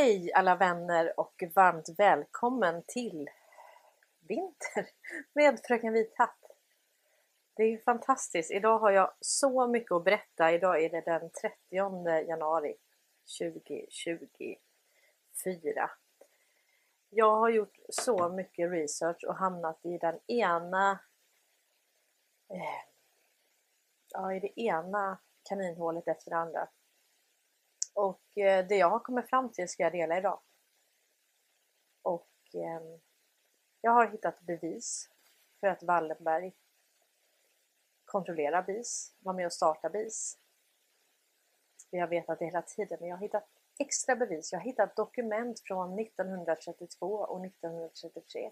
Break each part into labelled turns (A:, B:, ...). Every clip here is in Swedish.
A: Hej alla vänner och varmt välkommen till Vinter med Fröken Vithatt. Det är fantastiskt. Idag har jag så mycket att berätta. Idag är det den 30 januari 2024. Jag har gjort så mycket research och hamnat i den ena eh, ja, i det ena kaninhålet efter det andra. Och eh, det jag har kommit fram till ska jag dela idag. Och ehm, jag har hittat bevis för att Wallenberg kontrollerar BIS, var med och startade BIS. Vi har vetat det hela tiden, men jag har hittat extra bevis. Jag har hittat dokument från 1932 och 1933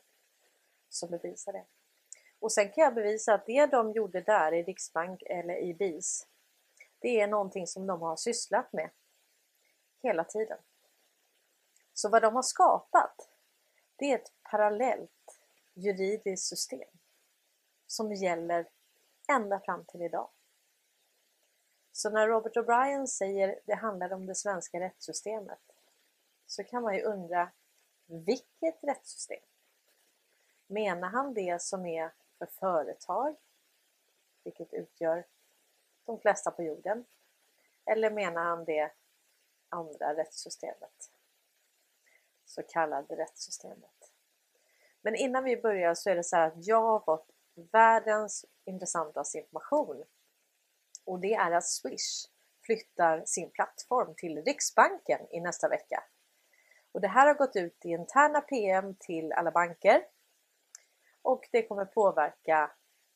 A: som bevisar det. Och sen kan jag bevisa att det de gjorde där i Riksbank eller i BIS, det är någonting som de har sysslat med hela tiden. Så vad de har skapat, det är ett parallellt juridiskt system som gäller ända fram till idag. Så när Robert O'Brien säger det handlar om det svenska rättssystemet så kan man ju undra vilket rättssystem? Menar han det som är för företag, vilket utgör de flesta på jorden? Eller menar han det andra rättssystemet? Så kallade rättssystemet. Men innan vi börjar så är det så här att jag har fått världens intressantaste information och det är att Swish flyttar sin plattform till Riksbanken i nästa vecka. Och det här har gått ut i interna PM till alla banker och det kommer påverka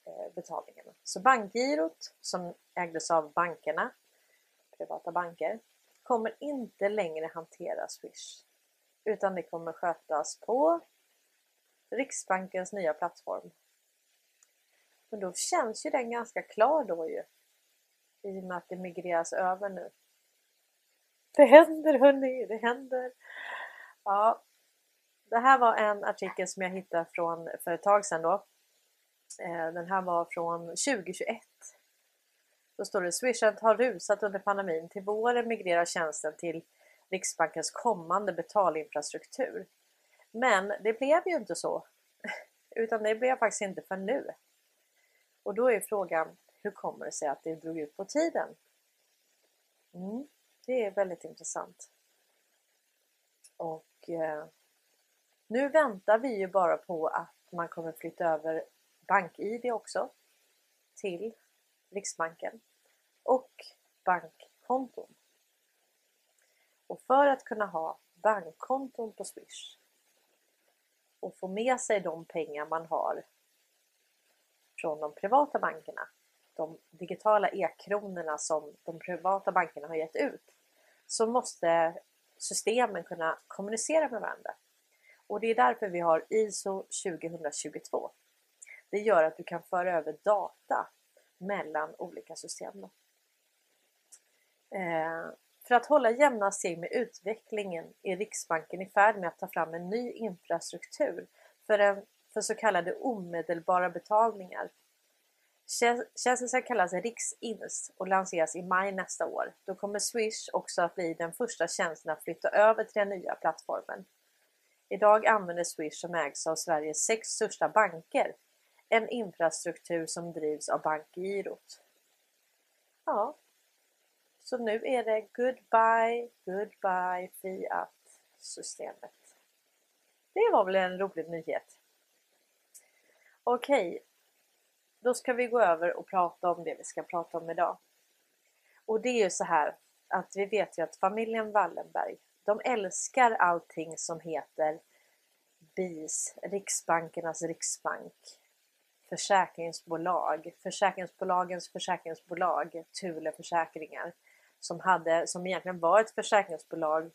A: eh, betalningarna. Så bankgirot som ägdes av bankerna, privata banker, kommer inte längre hantera Swish utan det kommer skötas på Riksbankens nya plattform. Men då känns ju den ganska klar då ju. I och med att det migreras över nu. Det händer hörni, det händer! Ja, det här var en artikel som jag hittade från för ett tag sedan då. Eh, den här var från 2021. Då står det Swishat har rusat under pandemin. Till våren migrerar tjänsten till Riksbankens kommande betalinfrastruktur. Men det blev ju inte så. Utan det blev faktiskt inte för nu. Och då är frågan, hur kommer det sig att det drog ut på tiden? Mm, det är väldigt intressant. Och eh, nu väntar vi ju bara på att man kommer flytta över BankID också till Riksbanken och bankkonton. Och för att kunna ha bankkonton på Swish och få med sig de pengar man har från de privata bankerna, de digitala e-kronorna som de privata bankerna har gett ut, så måste systemen kunna kommunicera med varandra. Och det är därför vi har ISO 2022. Det gör att du kan föra över data mellan olika system. Eh, för att hålla jämna steg med utvecklingen är Riksbanken i färd med att ta fram en ny infrastruktur för, en, för så kallade omedelbara betalningar. Tjänsten ska kallas Riksins och lanseras i maj nästa år. Då kommer Swish också att bli den första tjänsten att flytta över till den nya plattformen. Idag använder Swish som ägs av Sveriges sex största banker en infrastruktur som drivs av Bankgirot. Ja, så nu är det goodbye, goodbye Fiat-systemet. Det var väl en rolig nyhet. Okej, då ska vi gå över och prata om det vi ska prata om idag. Och det är ju så här att vi vet ju att familjen Wallenberg, de älskar allting som heter BIS, Riksbankernas riksbank, försäkringsbolag, försäkringsbolagens försäkringsbolag, Thule Försäkringar som, hade, som egentligen var ett försäkringsbolag,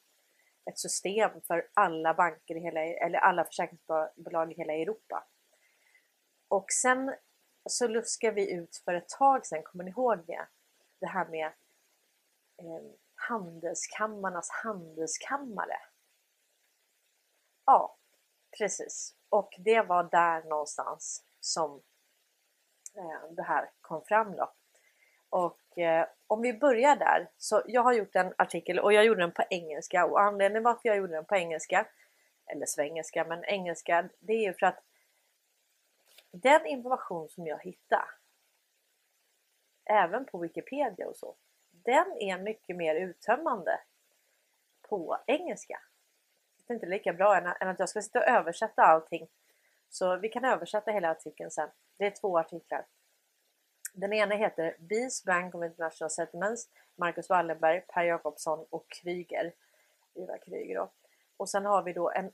A: ett system för alla banker i hela, eller alla försäkringsbolag i hela Europa. Och sen så luskade vi ut för ett tag sedan, kommer ni ihåg det? Det här med eh, handelskammarnas handelskammare. Ja, precis. Och det var där någonstans som eh, det här kom fram då. Och och eh, om vi börjar där så jag har gjort en artikel och jag gjorde den på engelska och anledningen varför jag gjorde den på engelska eller svengelska men engelska det är ju för att den information som jag hittar även på Wikipedia och så den är mycket mer uttömmande på engelska. Det är inte lika bra än att jag ska sitta och översätta allting. Så vi kan översätta hela artikeln sen. Det är två artiklar. Den ena heter Bees Bank of International Settlements, Marcus Wallenberg, Per Jakobsson och Kryger. Ivar Kryger då. Och sen har vi då en,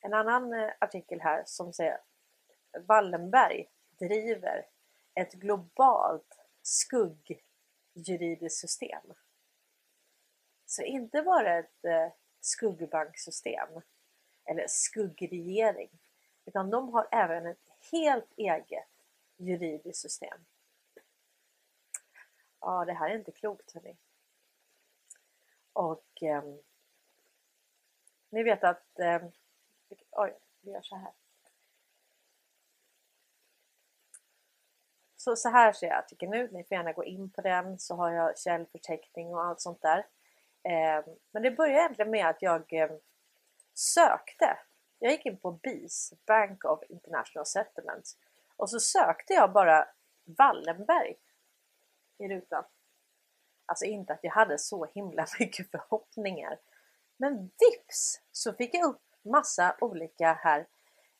A: en annan eh, artikel här som säger Wallenberg driver ett globalt skuggjuridiskt system. Så inte bara ett eh, skuggbanksystem eller skuggregering utan de har även ett helt eget juridiskt system. Ja, det här är inte klokt hörni. Och eh, ni vet att... Eh, oj, vi gör så här. Så, så här ser jag artikeln ut. Ni får gärna gå in på den så har jag källförteckning och allt sånt där. Eh, men det började egentligen med att jag eh, sökte. Jag gick in på BIS, Bank of International Settlements. Och så sökte jag bara Wallenberg i rutan. Alltså inte att jag hade så himla mycket förhoppningar. Men vips så fick jag upp massa olika här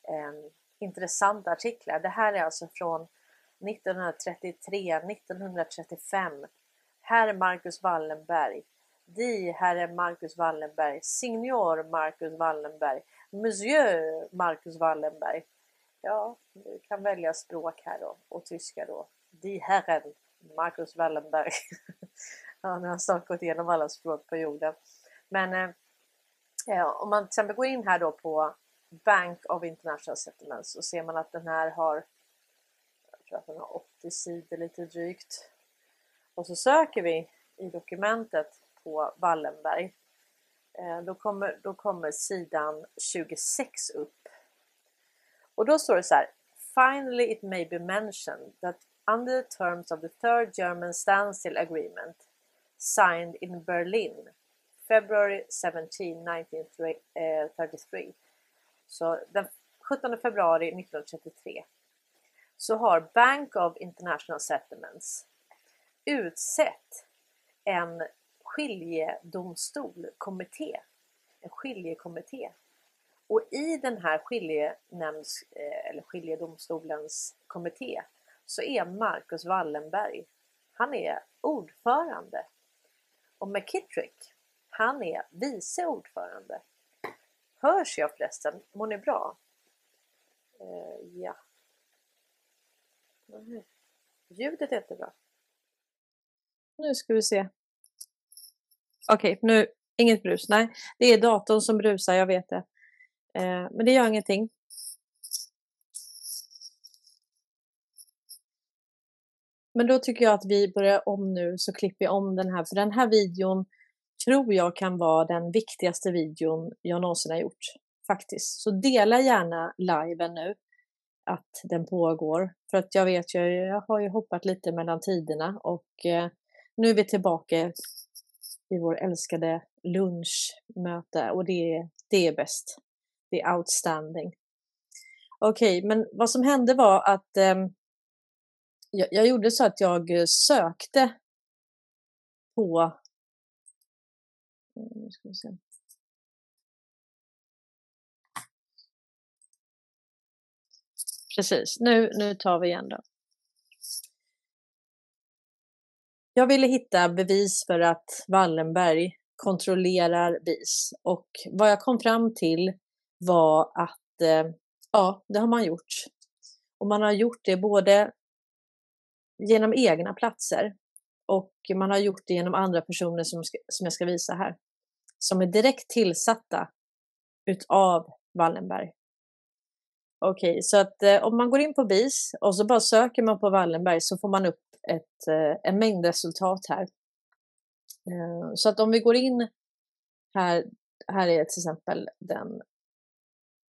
A: eh, intressanta artiklar. Det här är alltså från 1933, 1935. Herr Marcus Wallenberg. Di, Herre Marcus Wallenberg. Signor Marcus Wallenberg. Monsieur Marcus Wallenberg. Ja, du kan välja språk här då och tyska då. Die Herren Marcus Wallenberg. Han har snart gått igenom alla språk på jorden. Men eh, eh, om man till exempel går in här då på Bank of International Settlements så ser man att den här har jag tror att den har 80 sidor lite drygt. Och så söker vi i dokumentet på Wallenberg. Eh, då, kommer, då kommer sidan 26 upp. Och då står det så här. Finally it may be mentioned that under the terms of the Third German Standstill Agreement signed in Berlin February 17, 1933. Så den 17 februari 1933 så har Bank of International Settlements utsett en skiljedomstolkommitté, en skiljekommitté. Och i den här skiljenämnds, eh, eller skiljedomstolens kommitté så är Marcus Wallenberg, han är ordförande. Och McKittrick, han är vice ordförande. Hörs jag förresten? Mår ni bra? Uh, ja. Mm. Ljudet är inte bra. Nu ska vi se. Okej, okay, nu inget brus. Nej, det är datorn som brusar, jag vet det. Eh, men det gör ingenting. Men då tycker jag att vi börjar om nu så klipper jag om den här för den här videon tror jag kan vara den viktigaste videon jag någonsin har gjort. Faktiskt. Så dela gärna liven nu att den pågår. För att jag vet ju, jag har ju hoppat lite mellan tiderna och eh, nu är vi tillbaka i vår älskade lunchmöte och det, det är bäst. Det är outstanding. Okej, okay, men vad som hände var att eh, jag, jag gjorde så att jag eh, sökte på nu ska vi se. Precis, nu, nu tar vi igen då. Jag ville hitta bevis för att Wallenberg kontrollerar BIS och vad jag kom fram till var att eh, ja, det har man gjort. Och man har gjort det både genom egna platser och man har gjort det genom andra personer som, ska, som jag ska visa här. Som är direkt tillsatta utav Wallenberg. Okej, okay, så att eh, om man går in på BIS och så bara söker man på Wallenberg så får man upp ett, eh, en mängd resultat här. Eh, så att om vi går in här, här är till exempel den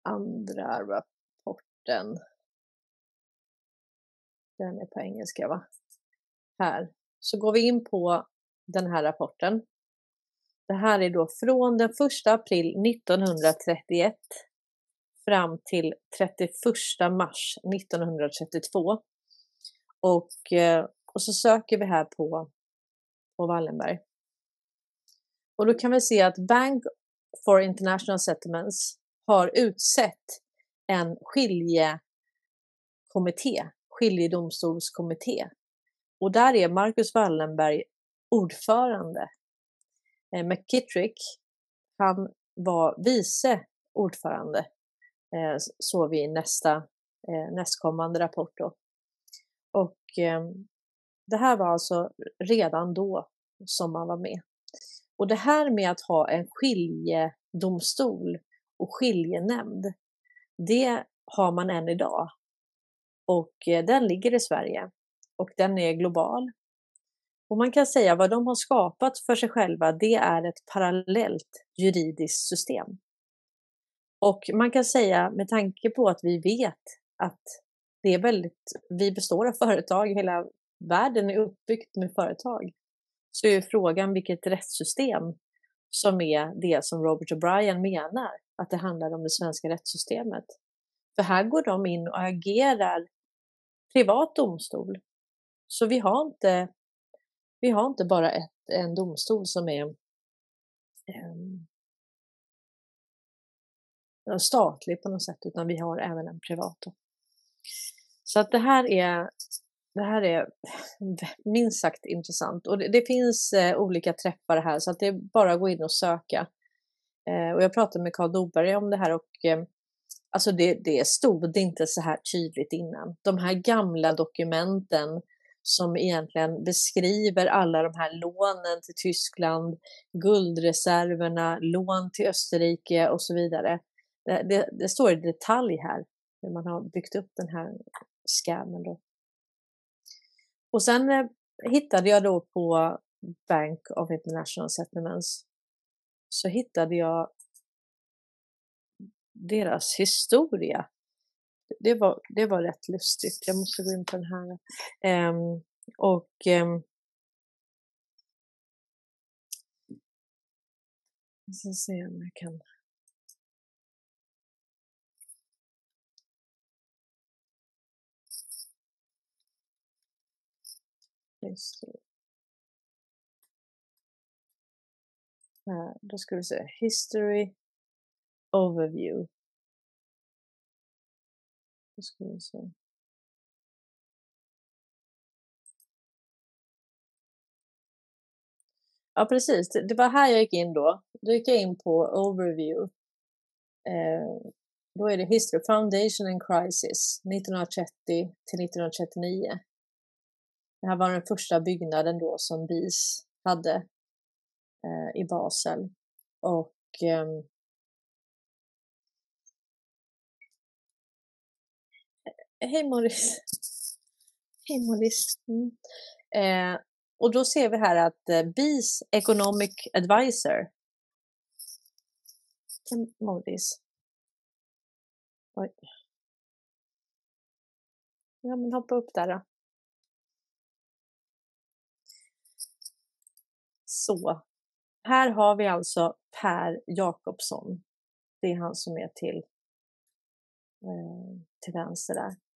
A: andra rapporten. Den är på engelska va? Här. så går vi in på den här rapporten. Det här är då från den 1 april 1931 fram till 31 mars 1932. Och, eh, och så söker vi här på, på Wallenberg. Och då kan vi se att Bank for International Settlements har utsett en skiljekommitté, skiljedomstolskommitté. Och där är Marcus Wallenberg ordförande. Eh, McKittrick, han var vice ordförande, eh, såg vi i nästa, eh, nästkommande rapport. Då. Och eh, det här var alltså redan då som man var med. Och det här med att ha en skiljedomstol och skiljenämnd, det har man än idag. Och eh, den ligger i Sverige och den är global. Och man kan säga vad de har skapat för sig själva, det är ett parallellt juridiskt system. Och man kan säga med tanke på att vi vet att det är väldigt, vi består av företag, hela världen är uppbyggt med företag så är frågan vilket rättssystem som är det som Robert O'Brien menar att det handlar om det svenska rättssystemet. För här går de in och agerar privat domstol. Så vi har inte, vi har inte bara ett, en domstol som är um, statlig på något sätt, utan vi har även en privat. Så att det här är det här är minst sagt intressant och det, det finns eh, olika träffar här så att det är bara att gå in och söka. Eh, och jag pratade med Karl Doberg om det här och eh, alltså det, det stod inte så här tydligt innan. De här gamla dokumenten som egentligen beskriver alla de här lånen till Tyskland, guldreserverna, lån till Österrike och så vidare. Det, det, det står i detalj här hur man har byggt upp den här scammen. Då. Och sen eh, hittade jag då på Bank of International Settlements så hittade jag deras historia. Det var, det var rätt lustigt. Jag måste gå in på den här. Um, och um, jag ska se om jag kan History. Här, då ska vi se. History Overview. Nu ska vi se. Ja, precis. Det var här jag gick in då. Då gick jag in på Overview. Eh, då är det History Foundation and Crisis 1930 till 1939. Det här var den första byggnaden då som BIS hade eh, i Basel. Och eh, Hej Morris! Hej Morris! Mm. Eh, och då ser vi här att eh, BIS Economic Advisor Morris. Oj. Ja men hoppa upp där då. Så, här har vi alltså Per Jakobsson. Det är han som är till, eh, till vänster där.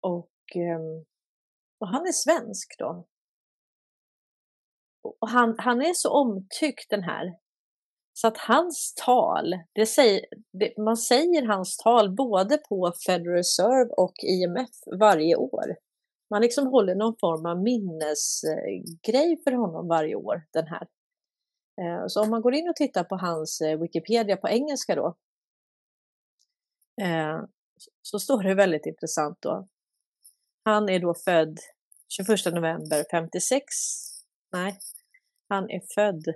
A: Och, ehm, och han är svensk då. Och han, han är så omtyckt den här. Så att hans tal, det säger, det, man säger hans tal både på Federal Reserve och IMF varje år man liksom håller någon form av minnesgrej för honom varje år, den här. Eh, så om man går in och tittar på hans eh, Wikipedia på engelska då, eh, så står det väldigt intressant då. Han är då född 21 november 56. Nej, han är född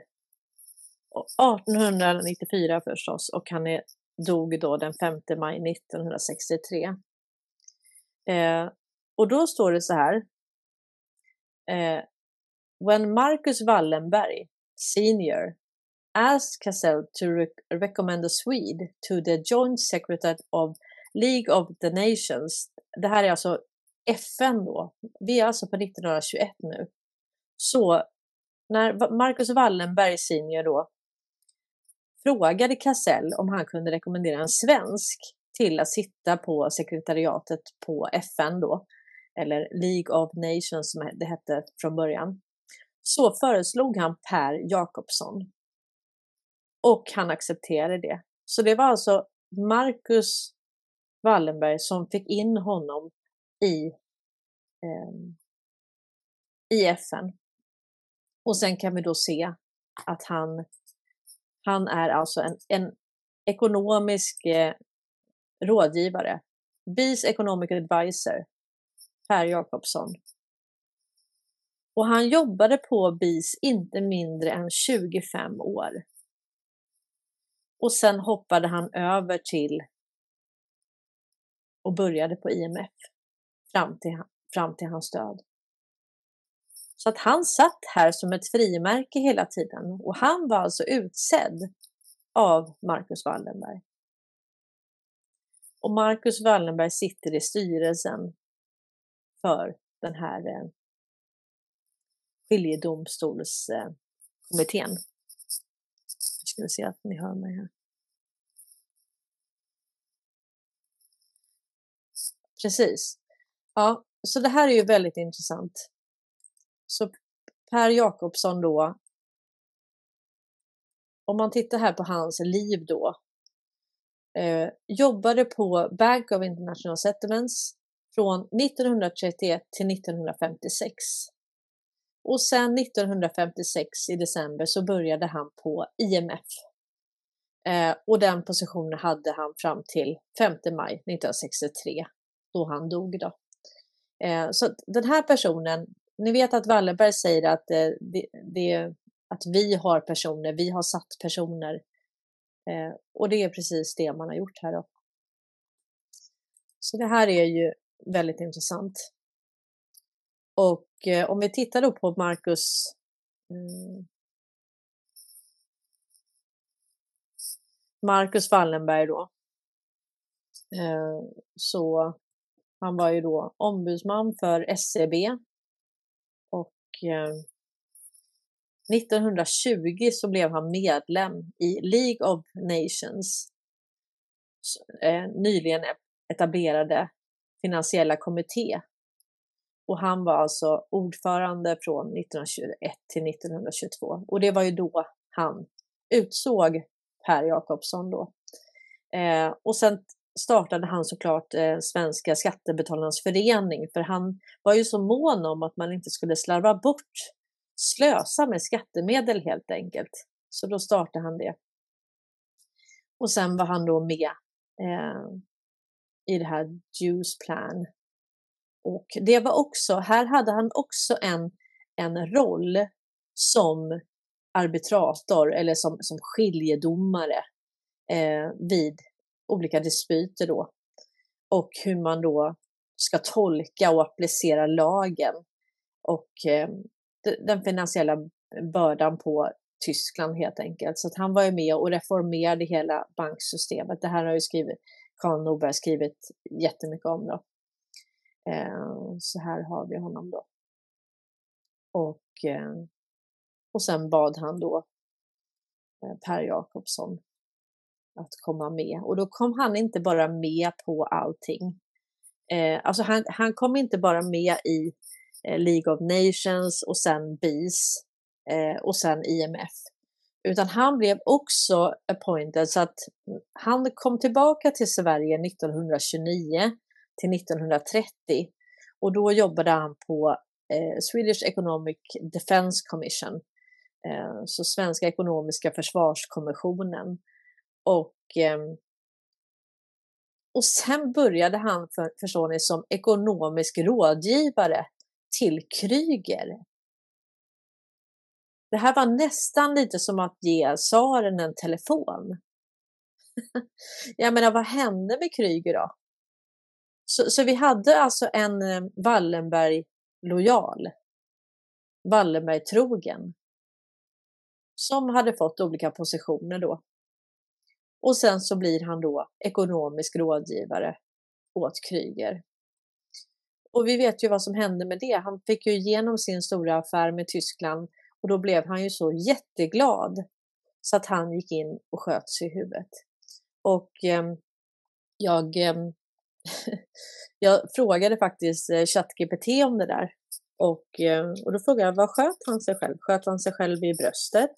A: 1894 förstås och han är, dog då den 5 maj 1963. Eh, och då står det så här. Eh, When Marcus Wallenberg, senior, asked Cassell to re recommend a Swede to the joint secretary of League of the Nations. Det här är alltså FN då, vi är alltså på 1921 nu, så när Marcus Wallenberg senior då frågade Kassell om han kunde rekommendera en svensk till att sitta på sekretariatet på FN då, eller League of Nations som det hette från början, så föreslog han Per Jakobsson. Och han accepterade det. Så det var alltså Marcus Wallenberg som fick in honom i, eh, i FN. Och sen kan vi då se att han, han är alltså en, en ekonomisk eh, rådgivare. BIS Economic Advisor, Per Jakobsson. Och han jobbade på BIS inte mindre än 25 år. Och sen hoppade han över till och började på IMF fram till, fram till hans död. Så att han satt här som ett frimärke hela tiden och han var alltså utsedd av Marcus Wallenberg. Och Marcus Wallenberg sitter i styrelsen för den här eh, skiljedomstolskommittén. Eh, ska vi se att ni hör mig här. Precis. Ja, så det här är ju väldigt intressant. Så Per Jakobsson då. Om man tittar här på hans liv då. Eh, jobbade på Bank of International Settlements från 1931 till 1956. Och sen 1956 i december så började han på IMF. Eh, och den positionen hade han fram till 5 maj 1963 då han dog. Då. Eh, så den här personen, ni vet att Wallenberg säger att, eh, det, det, att vi har personer, vi har satt personer. Eh, och det är precis det man har gjort här. Då. Så det här är ju väldigt intressant. Och eh, om vi tittar då på Marcus mm. Marcus Wallenberg då. Eh, så han var ju då ombudsman för SCB och eh, och 1920 så blev han medlem i League of Nations. Eh, nyligen e, etablerade finansiella kommitté. Och han var alltså ordförande från 1921 till 1922 och det var ju då han utsåg Per Jakobsson då. Eh, och sen startade han såklart eh, Svenska skattebetalarnas förening för han var ju så mån om att man inte skulle slarva bort, slösa med skattemedel helt enkelt. Så då startade han det. Och sen var han då med eh, i det här Juice Plan och det var också, här hade han också en, en roll som arbitrator eller som, som skiljedomare eh, vid olika dispyter då. Och hur man då ska tolka och applicera lagen och eh, den finansiella bördan på Tyskland helt enkelt. Så att han var ju med och reformerade hela banksystemet. Det här har ju skrivit, Karl Norberg skrivit jättemycket om. Då. Eh, så här har vi honom då. Och, eh, och sen bad han då eh, Per Jakobsson att komma med. Och då kom han inte bara med på allting. Eh, alltså han, han kom inte bara med i eh, League of Nations och sen BIS eh, och sen IMF. Utan han blev också appointed så att han kom tillbaka till Sverige 1929 till 1930 och då jobbade han på eh, Swedish Economic Defence Commission, eh, så Svenska ekonomiska försvarskommissionen. Och, ehm, och sen började han, för, förstår ni, som ekonomisk rådgivare till Kryger. Det här var nästan lite som att ge tsaren en telefon. Jag menar, vad hände med Kryger då? Så, så vi hade alltså en ehm, Wallenberg-lojal, Wallenberg-trogen, som hade fått olika positioner då. Och sen så blir han då ekonomisk rådgivare åt Kryger. Och vi vet ju vad som hände med det. Han fick ju igenom sin stora affär med Tyskland och då blev han ju så jätteglad så att han gick in och sköt sig i huvudet. Och eh, jag, eh, jag frågade faktiskt eh, ChatGPT om det där. Och, eh, och då frågade jag, vad sköt han sig själv? Sköt han sig själv i bröstet?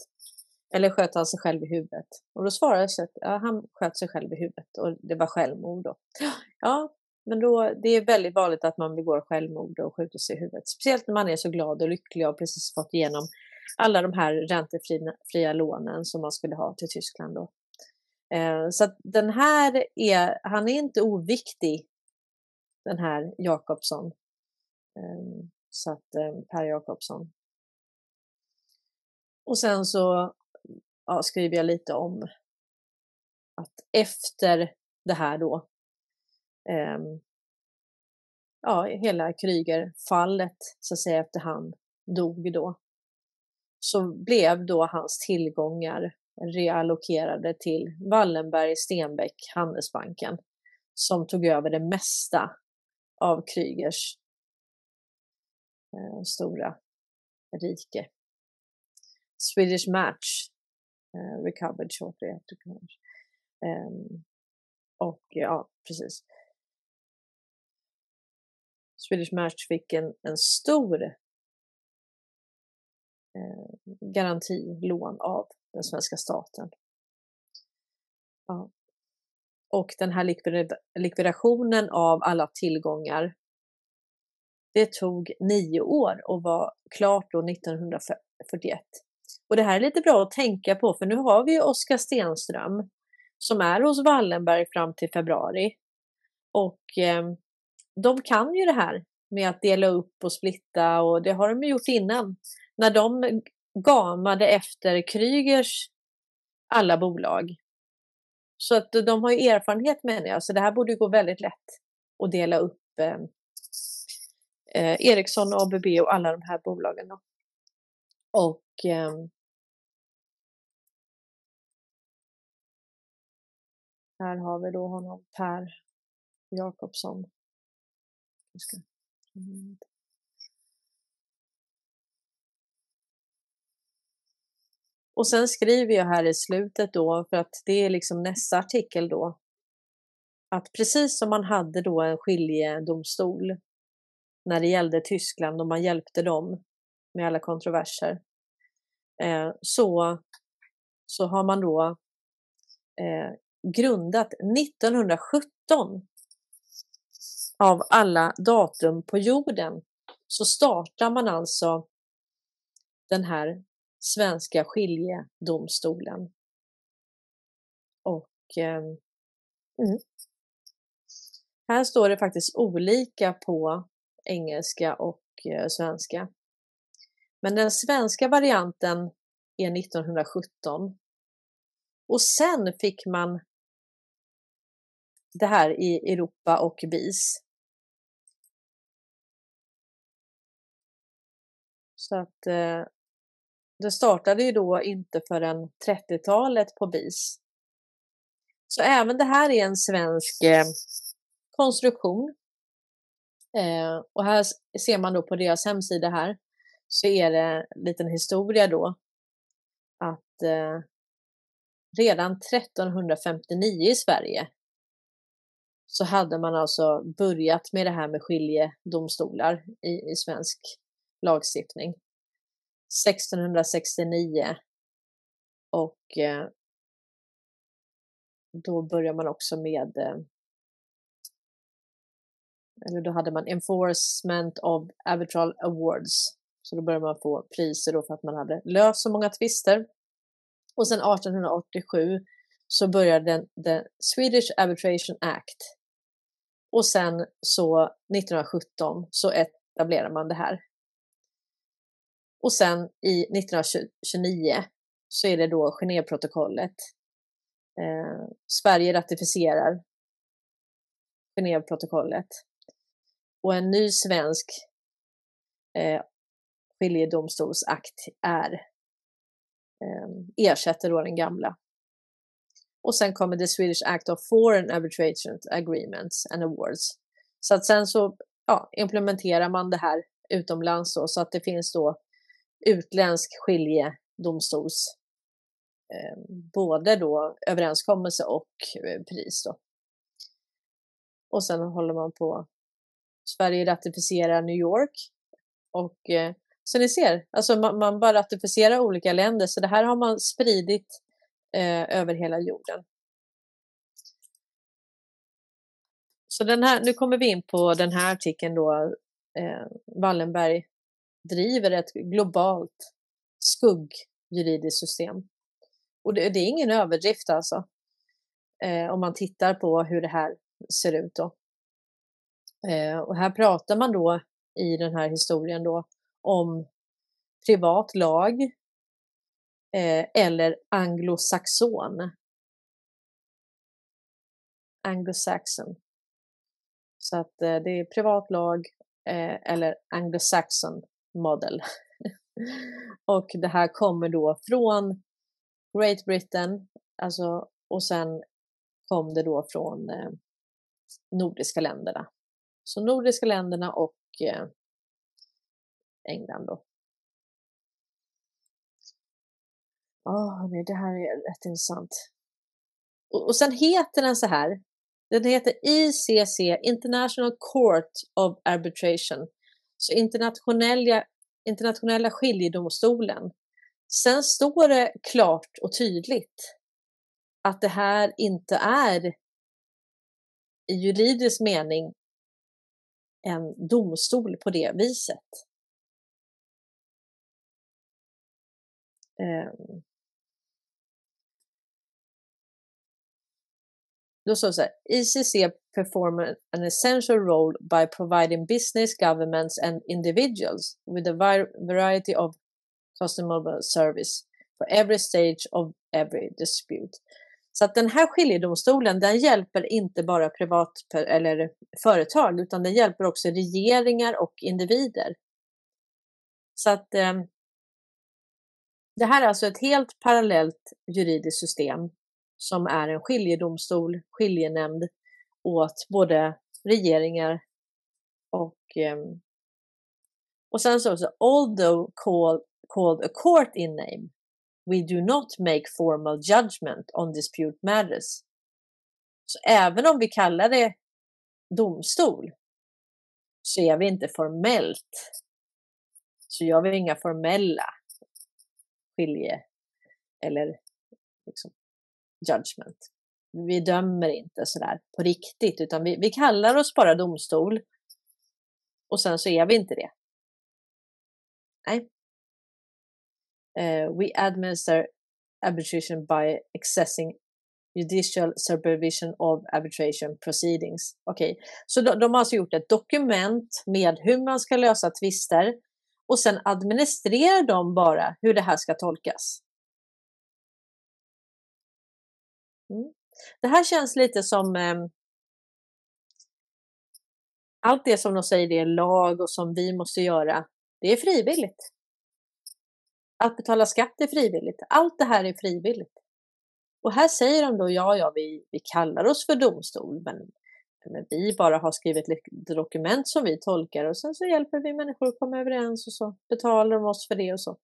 A: Eller sköt han sig själv i huvudet? Och då svarade jag att ja, han sköt sig själv i huvudet och det var självmord då. Ja, men då, det är väldigt vanligt att man begår självmord och skjuter sig i huvudet. Speciellt när man är så glad och lycklig och precis fått igenom alla de här räntefria lånen som man skulle ha till Tyskland då. Eh, så att den här är, han är inte oviktig, den här Jakobsson. Ehm, så att eh, Per Jakobsson. Och sen så ja, skriver jag lite om att efter det här då, eh, ja, hela Krygerfallet så att säga, efter han dog då, så blev då hans tillgångar reallokerade till Wallenberg Stenbeck Handelsbanken som tog över det mesta av Krygers eh, stora rike. Swedish Match uh, recovered shortly after crash. Um, och ja, precis. Swedish Match fick en, en stor eh, garantilån av den svenska staten. Ja. Och den här likvidationen av alla tillgångar det tog nio år och var klart då 1941. Och det här är lite bra att tänka på för nu har vi ju Oskar Stenström som är hos Wallenberg fram till februari. Och eh, de kan ju det här med att dela upp och splitta och det har de gjort innan. När de gamade efter Krygers alla bolag. Så att de har ju erfarenhet menar jag, så det här borde gå väldigt lätt att dela upp eh, eh, Ericsson, ABB och alla de här bolagen. Då. Och eh, här har vi då honom, Per Jakobsson. Och sen skriver jag här i slutet då, för att det är liksom nästa artikel då, att precis som man hade då en skiljedomstol när det gällde Tyskland och man hjälpte dem med alla kontroverser, eh, så, så har man då eh, grundat 1917 av alla datum på jorden så startar man alltså den här svenska skiljedomstolen. Och eh, mm. här står det faktiskt olika på engelska och eh, svenska. Men den svenska varianten är 1917. Och sen fick man det här i Europa och BIS. Så att eh, det startade ju då inte förrän 30-talet på BIS. Så även det här är en svensk eh, konstruktion. Eh, och här ser man då på deras hemsida här så är det en liten historia då att eh, redan 1359 i Sverige så hade man alltså börjat med det här med skiljedomstolar i, i svensk lagstiftning. 1669 och eh, då börjar man också med eh, eller då hade man Enforcement of Arbitral Awards. Så då började man få priser då för att man hade löst så många tvister. Och sen 1887 så började den, den Swedish Arbitration Act. Och sen så 1917 så etablerar man det här. Och sen i 1929 så är det då Genèveprotokollet. Eh, Sverige ratificerar Genèveprotokollet. Och en ny svensk eh, skiljedomstolsakt är eh, ersätter då den gamla. Och sen kommer the Swedish Act of Foreign Arbitration Agreements and Awards. Så att sen så ja, implementerar man det här utomlands då, så att det finns då utländsk skiljedomstols eh, både då överenskommelse och eh, pris. Då. Och sen håller man på. Sverige ratificerar New York och eh, så ni ser, alltså man, man, bara ratificerar olika länder så det här har man spridit eh, över hela jorden. Så den här, nu kommer vi in på den här artikeln då. Eh, Wallenberg driver ett globalt skuggjuridiskt system. Och det, det, är ingen överdrift alltså. Eh, om man tittar på hur det här ser ut då. Eh, och här pratar man då i den här historien då om privat lag eh, eller anglosaxon. Anglosaxon. Så att eh, det är privat lag eh, eller anglosaxon model. och det här kommer då från Great Britain, alltså, och sen kom det då från eh, nordiska länderna. Så nordiska länderna och eh, England då. Oh, nej, det här är rätt intressant. Och, och sen heter den så här. Den heter ICC, International Court of Arbitration. Så internationella, internationella skiljedomstolen. Sen står det klart och tydligt att det här inte är i juridisk mening en domstol på det viset. Ehm. Då står det så här, ICC perform an essential role by providing business, governments and individuals with a variety of customable service for every stage of every dispute. Så att den här skiljedomstolen, den hjälper inte bara privat eller företag, utan den hjälper också regeringar och individer. Så att eh, det här är alltså ett helt parallellt juridiskt system som är en skiljedomstol, skiljenämnd åt både regeringar och Um, och sen så, också, although called, called a court in name We do not make formal judgment on dispute matters. Så även om vi kallar det domstol så är vi inte formellt. Så gör vi inga formella skilje eller liksom judgment. Vi dömer inte sådär på riktigt utan vi, vi kallar oss bara domstol och sen så är vi inte det. Nej, Uh, we administer arbitration by accessing judicial supervision of arbitration proceedings. Okej, okay. så de, de har alltså gjort ett dokument med hur man ska lösa tvister och sen administrerar de bara hur det här ska tolkas. Mm. Det här känns lite som eh, allt det som de säger det är lag och som vi måste göra, det är frivilligt. Att betala skatt är frivilligt. Allt det här är frivilligt. Och här säger de då, ja, ja, vi, vi kallar oss för domstol, men, men vi bara har skrivit ett dokument som vi tolkar och sen så hjälper vi människor att komma överens och så betalar de oss för det och så.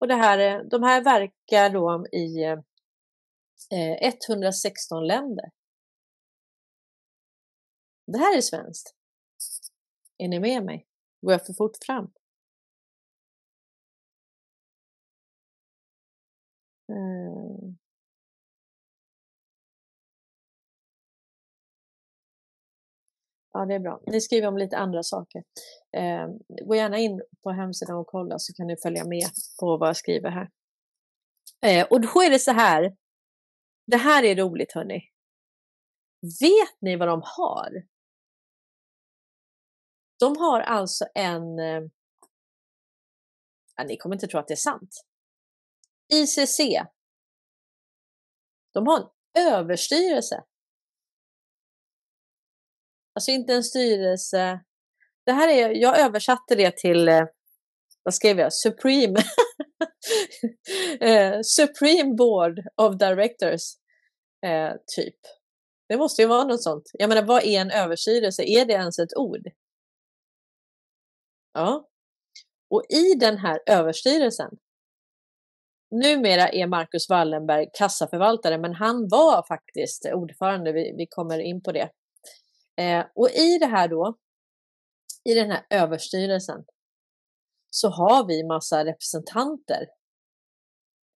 A: Och det här, eh, de här verkar då i eh, eh, 116 länder. Det här är svenskt. Är ni med mig? Går jag för fort fram? Mm. Ja, det är bra. Ni skriver om lite andra saker. Eh, gå gärna in på hemsidan och kolla så kan ni följa med på vad jag skriver här. Eh, och då är det så här. Det här är roligt hörni. Vet ni vad de har? De har alltså en... Eh, ja, ni kommer inte tro att det är sant. ICC. De har en överstyrelse. Alltså inte en styrelse. Det här är, jag översatte det till, eh, vad skrev jag, Supreme. Eh, Supreme Board of Directors. Eh, typ. Det måste ju vara något sånt. Jag menar, vad är en överstyrelse? Är det ens ett ord? Ja. Och i den här överstyrelsen Numera är Marcus Wallenberg kassaförvaltare, men han var faktiskt ordförande. Vi, vi kommer in på det. Eh, och i det här då, i den här överstyrelsen, så har vi massa representanter.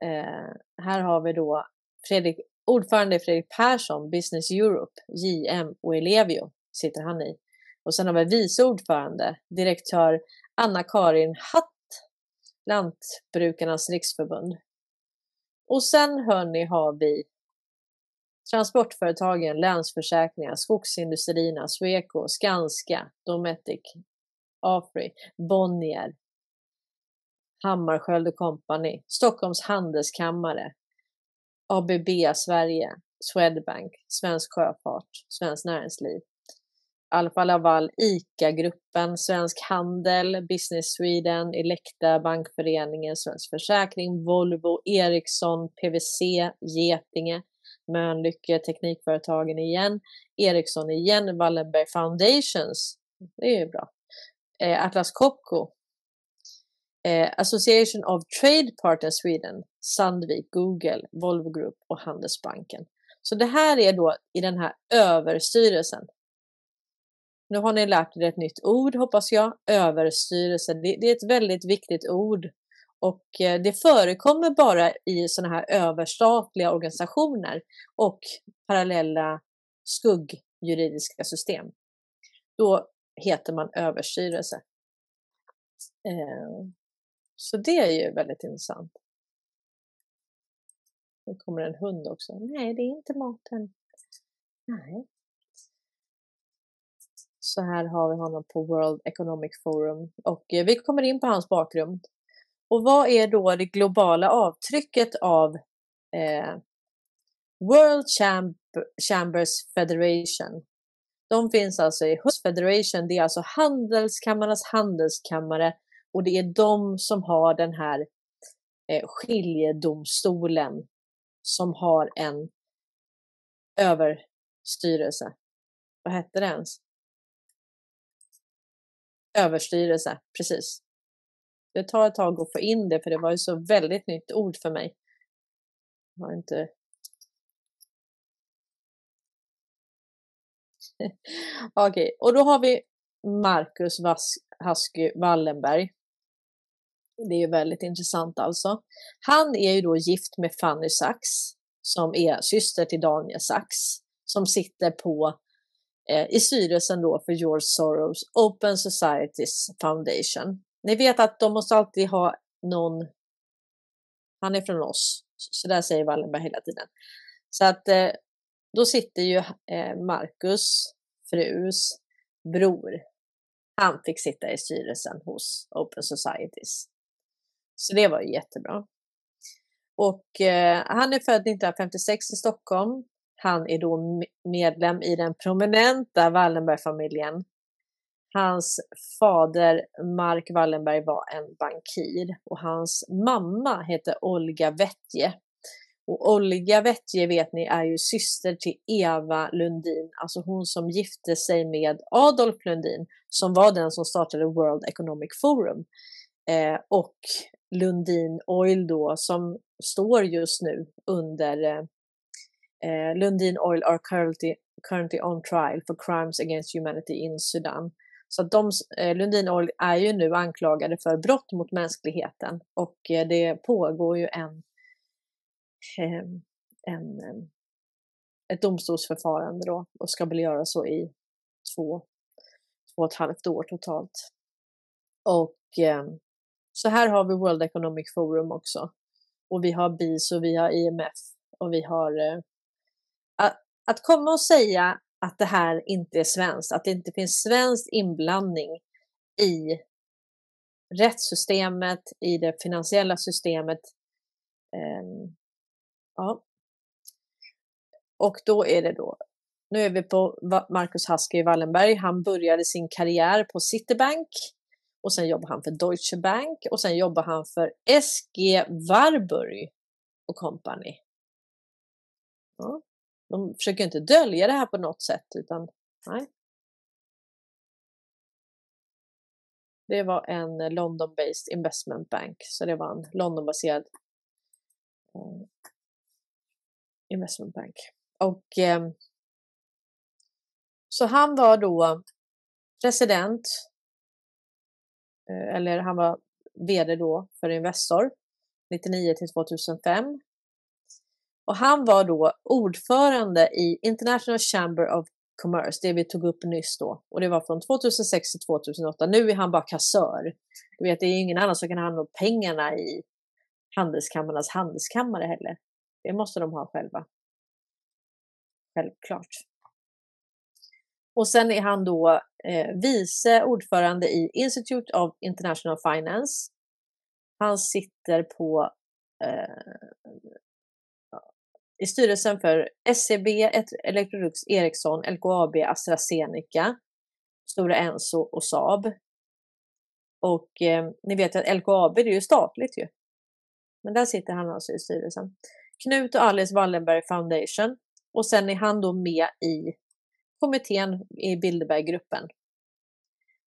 A: Eh, här har vi då Fredrik, ordförande Fredrik Persson, Business Europe, JM och Elevio sitter han i. Och sen har vi vice ordförande, direktör Anna-Karin Hatt, Lantbrukarnas riksförbund. Och sen hörni har vi transportföretagen, Länsförsäkringar, Skogsindustrierna, Sweco, Skanska, Dometic, Afri, Bonnier, Hammarskjöld Company, Stockholms handelskammare, ABB Sverige, Swedbank, Svensk Sjöfart, Svenskt Näringsliv, Alfa Laval, ICA-gruppen, Svensk Handel, Business Sweden, Elekta, Bankföreningen, Svensk Försäkring, Volvo, Ericsson, PVC, Getinge, Mölnlycke, Teknikföretagen igen, Ericsson igen, Wallenberg Foundations, det är ju bra, eh, Atlas Copco, eh, Association of Trade Partners Sweden, Sandvik, Google, Volvo Group och Handelsbanken. Så det här är då i den här överstyrelsen nu har ni lärt er ett nytt ord hoppas jag, överstyrelse. Det, det är ett väldigt viktigt ord och eh, det förekommer bara i sådana här överstatliga organisationer och parallella skuggjuridiska system. Då heter man överstyrelse. Eh, så det är ju väldigt intressant. Nu kommer en hund också. Nej, det är inte maten. Nej, så här har vi honom på World Economic Forum och eh, vi kommer in på hans bakgrund. Och vad är då det globala avtrycket av eh, World Chamb Chambers Federation? De finns alltså i Hus Federation, det är alltså handelskammarnas handelskammare och det är de som har den här eh, skiljedomstolen som har en överstyrelse. Vad hette det ens? Överstyrelse, precis. Det tar ett tag att få in det för det var ju så väldigt nytt ord för mig. Jag har inte... Okej, okay. och då har vi Marcus Hasky Wallenberg. Det är ju väldigt intressant alltså. Han är ju då gift med Fanny Sachs som är syster till Daniel Sachs som sitter på eh, i styrelsen då för George Soros Open Societies Foundation. Ni vet att de måste alltid ha någon, han är från oss, så där säger Wallenberg hela tiden. Så att eh, då sitter ju eh, Marcus, frus bror, han fick sitta i styrelsen hos Open Societies. Så det var ju jättebra. Och eh, han är född 1956 i Stockholm. Han är då medlem i den prominenta Wallenbergfamiljen. Hans fader Mark Wallenberg var en bankir och hans mamma heter Olga Vettje. Och Olga Vettje vet ni är ju syster till Eva Lundin, alltså hon som gifte sig med Adolf Lundin som var den som startade World Economic Forum. Eh, och Lundin Oil då som står just nu under eh, eh, Lundin Oil are currently, currently on trial for crimes against humanity in Sudan. Så att de, eh, Lundin Oil är ju nu anklagade för brott mot mänskligheten och eh, det pågår ju en, eh, en, eh, ett domstolsförfarande då och ska väl göra så i två, två och ett halvt år totalt. Och eh, så här har vi World Economic Forum också. Och vi har BIS och vi har IMF och vi har eh, att, att komma och säga att det här inte är svenskt, att det inte finns svensk inblandning i rättssystemet, i det finansiella systemet. Eh, ja. Och då är det då, nu är vi på Marcus Husky Wallenberg. Han började sin karriär på Citibank och sen jobbar han för Deutsche Bank och sen jobbar han för SG Warburg och Company. Ja. De försöker inte dölja det här på något sätt utan nej. Det var en London-based investment bank, så det var en Londonbaserad eh, investment bank. Och eh, så han var då president, Eh, eller han var vd då för Investor 99 till 2005. Och han var då ordförande i International Chamber of Commerce, det vi tog upp nyss då. Och det var från 2006 till 2008. Nu är han bara kassör. Du vet, det är ingen annan som kan ha hand om pengarna i handelskammarnas handelskammare heller. Det måste de ha själva. Självklart. Och sen är han då eh, vice ordförande i Institute of International Finance. Han sitter på eh, i styrelsen för SEB, Electrolux, Ericsson, LKAB, AstraZeneca, Stora Enso och Saab. Och eh, ni vet att LKAB det är ju statligt ju. Men där sitter han alltså i styrelsen. Knut och Alice Wallenberg Foundation. Och sen är han då med i kommittén i Bilderberggruppen.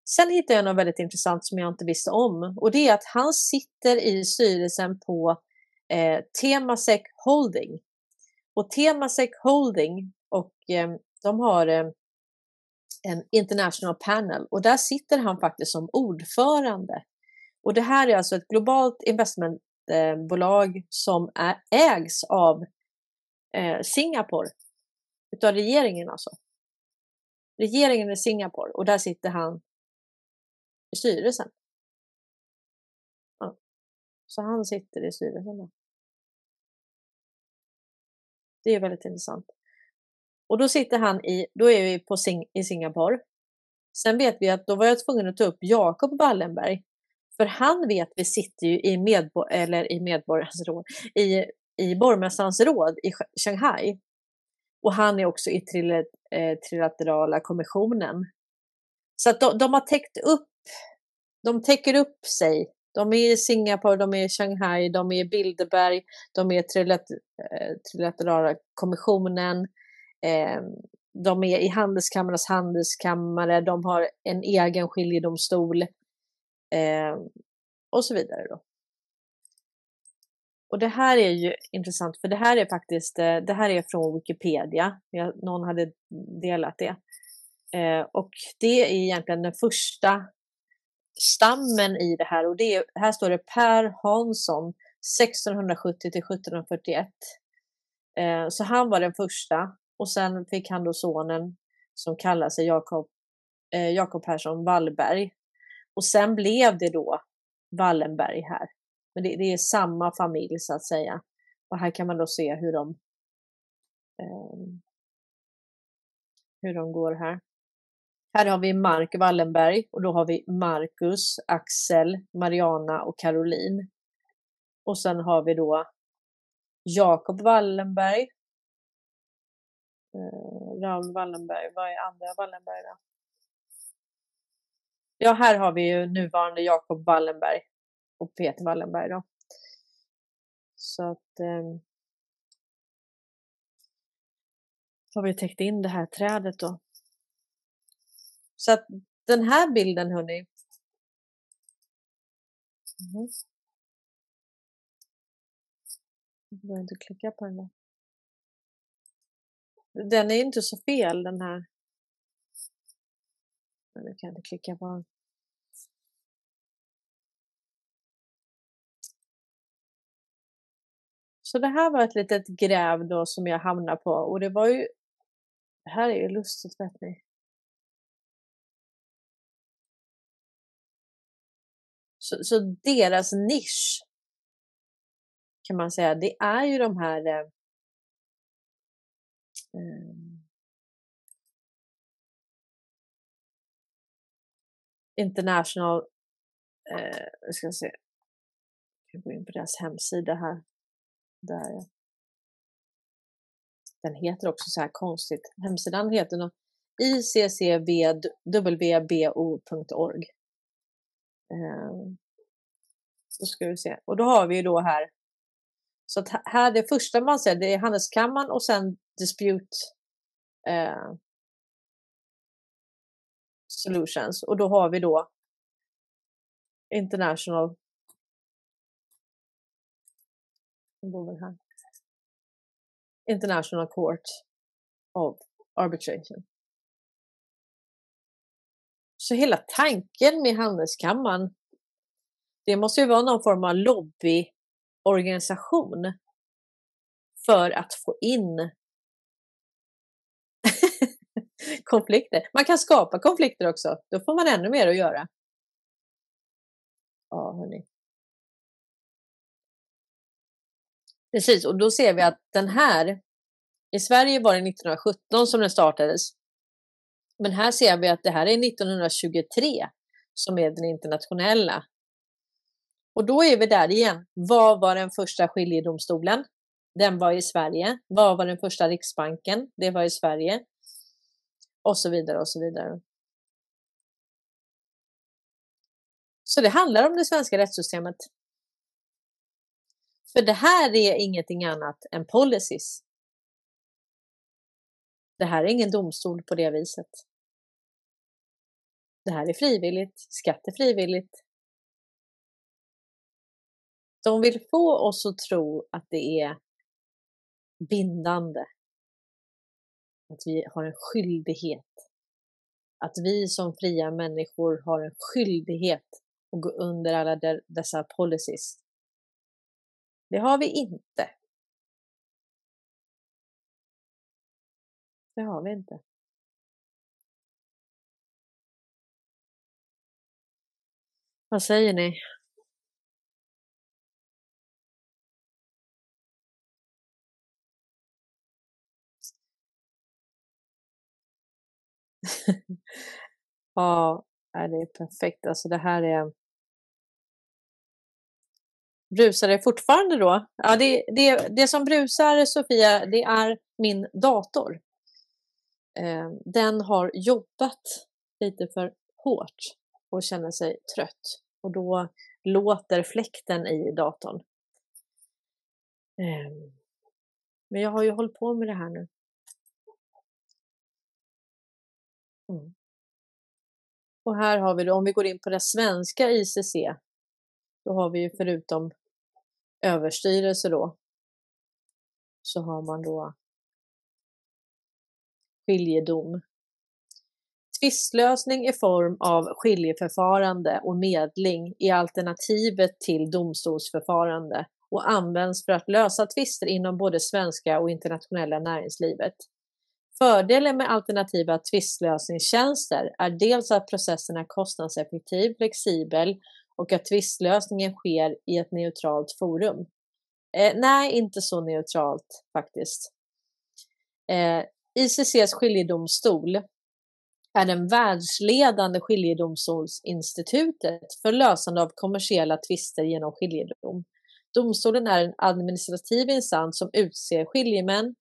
A: Sen hittade jag något väldigt intressant som jag inte visste om och det är att han sitter i styrelsen på eh, Temasek Holding. Och Temasek Holding och eh, de har eh, en International Panel och där sitter han faktiskt som ordförande. Och det här är alltså ett globalt investmentbolag som är, ägs av eh, Singapore, utav regeringen alltså. Regeringen i Singapore och där sitter han i styrelsen. Ja. Så han sitter i styrelsen. Då. Det är väldigt intressant. Och då sitter han i, då är vi på Sing i Singapore. Sen vet vi att då var jag tvungen att ta upp Jakob Wallenberg. För han vet vi sitter ju i, medbo eller i medborgarens råd, i, i borgmästarens råd i Shanghai. Och han är också i eh, trilaterala kommissionen. Så att de, de, har täckt upp, de täcker upp sig. De är i Singapore, de är i Shanghai, de är i Bilderberg, de är i eh, trilaterala kommissionen. Ehm, de är i handelskammarnas handelskammare, de har en egen skiljedomstol ehm, och så vidare. Då. Och det här är ju intressant för det här är faktiskt, eh, det här är från Wikipedia. Någon hade delat det. Eh, och det är egentligen den första stammen i det här och det är, här står det Per Hansson 1670 till 1741. Eh, så han var den första och sen fick han då sonen som kallar sig Jakob Jakob Persson Wallberg. Och sen blev det då Wallenberg här. Men det, det, är samma familj så att säga. Och här kan man då se hur de eh, hur de går här. Här har vi Mark Wallenberg och då har vi Marcus, Axel, Mariana och Caroline. Och sen har vi då Jakob Wallenberg. Eh, Raoul Wallenberg, vad är andra Wallenberg då? Ja, här har vi ju nuvarande Jakob Wallenberg och Peter Wallenberg då. Så att eh, har vi täckt in det här trädet då. Så att den här bilden hörni. Mm. Jag behöver inte klicka på den där. Den är inte så fel den här. Men nu kan jag inte klicka på den. Så det här var ett litet gräv då som jag hamnade på och det var ju, det här är ju lustigt vet ni. Så, så deras nisch kan man säga, det är ju de här eh, eh International, eh, ska se, jag går in på deras hemsida här. Där. Den heter också så här konstigt. Hemsidan heter något iccwbo.org. Ehm, så ska vi se. Och då har vi ju då här. Så att här det första man ser det är Handelskammaren och sen Dispute eh, Solutions. Och då har vi då International här. International Court of Arbitration. Så hela tanken med Handelskammaren, det måste ju vara någon form av lobbyorganisation för att få in konflikter. Man kan skapa konflikter också. Då får man ännu mer att göra. Ja, hörni. Precis, och då ser vi att den här, i Sverige var det 1917 som den startades. Men här ser vi att det här är 1923 som är den internationella. Och då är vi där igen. Vad var den första skiljedomstolen? Den var i Sverige. Vad var den första riksbanken? Det var i Sverige. Och så vidare och så vidare. Så det handlar om det svenska rättssystemet. För det här är ingenting annat än policies. Det här är ingen domstol på det viset. Det här är frivilligt, skatt är frivilligt. De vill få oss att tro att det är bindande. Att vi har en skyldighet. Att vi som fria människor har en skyldighet att gå under alla dessa policies. Det har vi inte. Det har vi inte. Vad säger ni? ja, det är perfekt. Alltså det här är Brusar det fortfarande då? Ja, det, det, det som brusar, Sofia, det är min dator. Eh, den har jobbat lite för hårt och känner sig trött. Och då låter fläkten i datorn. Eh, men jag har ju hållit på med det här nu. Mm. Och här har vi då, om vi går in på det svenska ICC, då har vi ju förutom överstyrelse då, så har man då skiljedom. Tvistlösning i form av skiljeförfarande och medling är alternativet till domstolsförfarande och används för att lösa tvister inom både svenska och internationella näringslivet. Fördelen med alternativa tvistlösningstjänster är dels att processen är kostnadseffektiv, flexibel och att tvistlösningen sker i ett neutralt forum. Eh, nej, inte så neutralt faktiskt. Eh, ICCs skiljedomstol är den världsledande skiljedomstolsinstitutet för lösande av kommersiella tvister genom skiljedom. Domstolen är en administrativ instans som utser skiljemän,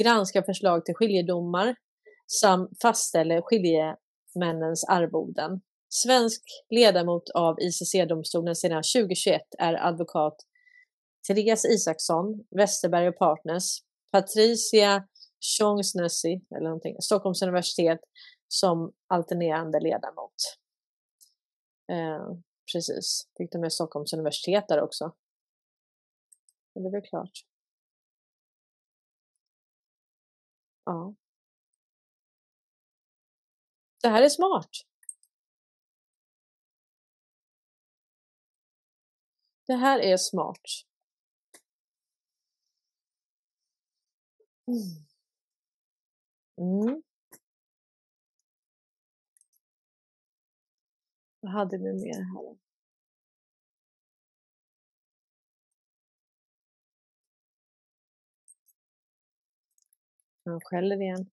A: granskar förslag till skiljedomar samt fastställer skiljemännens arvoden. Svensk ledamot av ICC-domstolen sedan 2021 är advokat Therese Isaksson, Westerberg och Partners, Patricia Tjongsnässi, eller någonting, Stockholms universitet som alternerande ledamot. Eh, precis, fick de med Stockholms universitet där också. Men det är väl klart. Ja. Det här är smart. Det här är smart. Mm. Mm. Vad hade vi mer här? Han skäller igen.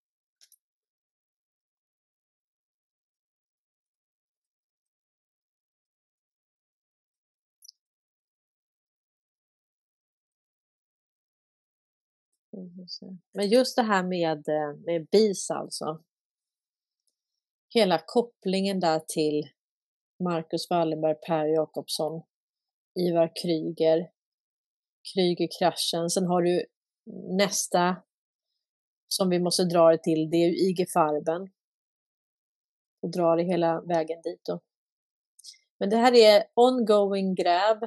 A: Men just det här med, eh, med BIS alltså. Hela kopplingen där till Marcus Wallenberg, Per Jakobsson, Ivar Kryger, Kryger-kraschen. Sen har du nästa som vi måste dra det till, det är ju IG Farben. Och dra det hela vägen dit då. Men det här är ongoing gräv.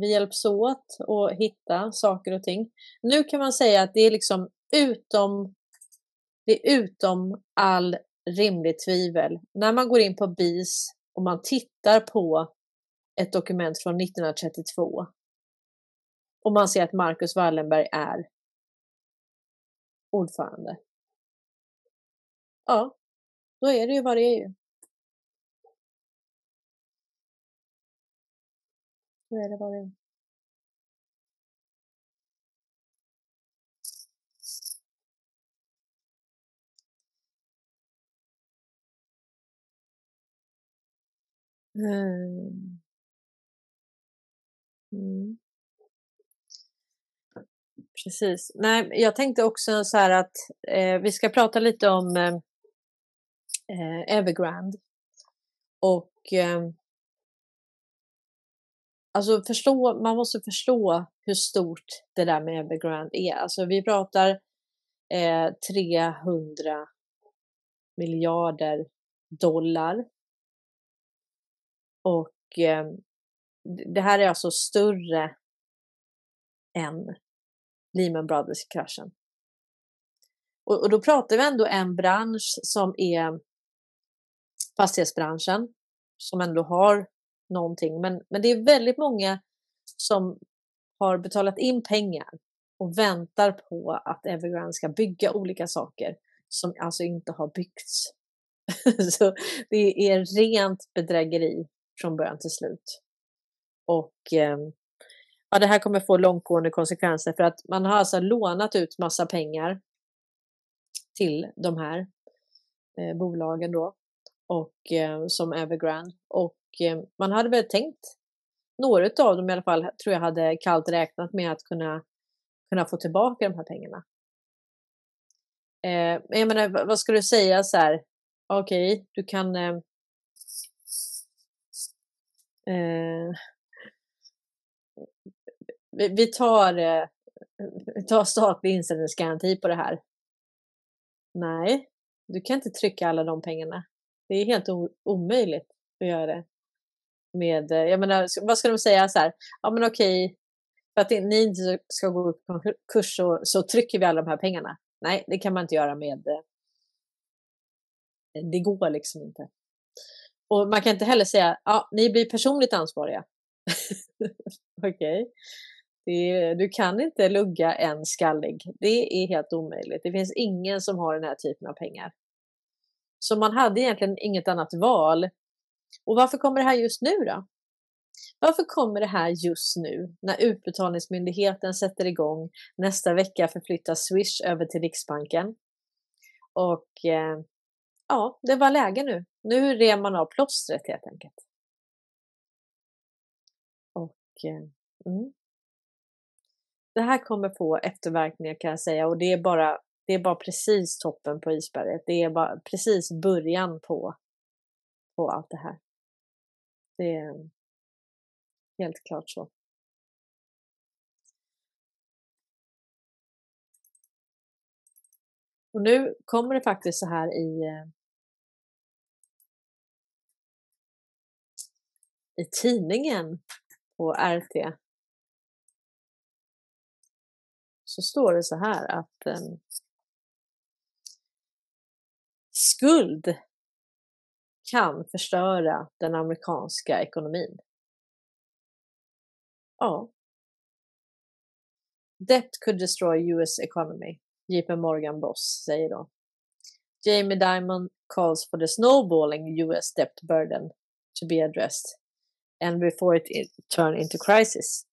A: Vi hjälps åt att hitta saker och ting. Nu kan man säga att det är liksom utom, det är utom all rimligt tvivel. När man går in på BIS och man tittar på ett dokument från 1932 och man ser att Marcus Wallenberg är ordförande. Ja, då är det ju vad det är ju. Så är det vad det är. Eh, mm. Mm. Precis. Nej, jag tänkte också så här att eh, vi ska prata lite om eh, eh Evergrande. Och eh, alltså förstå, man måste förstå hur stort det där med Evergrande är. Alltså vi pratar eh, 300 miljarder dollar. Och eh, det här är alltså större än Lehman Brothers-kraschen. Och, och, då pratar vi ändå en bransch som är fastighetsbranschen som ändå har någonting. Men, men det är väldigt många som har betalat in pengar och väntar på att Evergrande ska bygga olika saker som alltså inte har byggts. Så det är rent bedrägeri från början till slut. Och eh, ja, det här kommer få långtgående konsekvenser för att man har alltså lånat ut massa pengar till de här eh, bolagen då och eh, som Evergrande och Eh, man hade väl tänkt några av dem i alla fall tror jag hade kallt räknat med att kunna kunna få tillbaka de här pengarna. Eh, men jag menar, vad ska du säga så här? Okej, okay, du kan eh, eh, vi, vi, tar, eh, vi tar statlig inställningsgaranti på det här. Nej, du kan inte trycka alla de pengarna. Det är helt omöjligt att göra det. Med, eh, jag menar, vad ska de säga så här? Ja men okej, för att ni inte ska gå upp på kurs så, så trycker vi alla de här pengarna. Nej, det kan man inte göra med... Eh, det går liksom inte. Och man kan inte heller säga, ja, ni blir personligt ansvariga. Okej. Okay. Du kan inte lugga en skallig. Det är helt omöjligt. Det finns ingen som har den här typen av pengar. Så man hade egentligen inget annat val. Och varför kommer det här just nu då? Varför kommer det här just nu när Utbetalningsmyndigheten sätter igång? Nästa vecka förflyttas Swish över till Riksbanken. Och eh, ja, det var läge nu. Nu rev man av plåstret helt enkelt. Och eh, mm. Det här kommer få efterverkningar kan jag säga och det är bara, det är bara precis toppen på isberget. Det är bara precis början på, på allt det här. Det är helt klart så. Och nu kommer det faktiskt så här i eh, i tidningen på RT så står det så här att um, skuld kan förstöra den amerikanska ekonomin. Ja. Debt could destroy US economy, JP Morgan Boss säger då. Jamie Dimon calls for the snowballing US debt burden to be addressed and before it turn into crisis.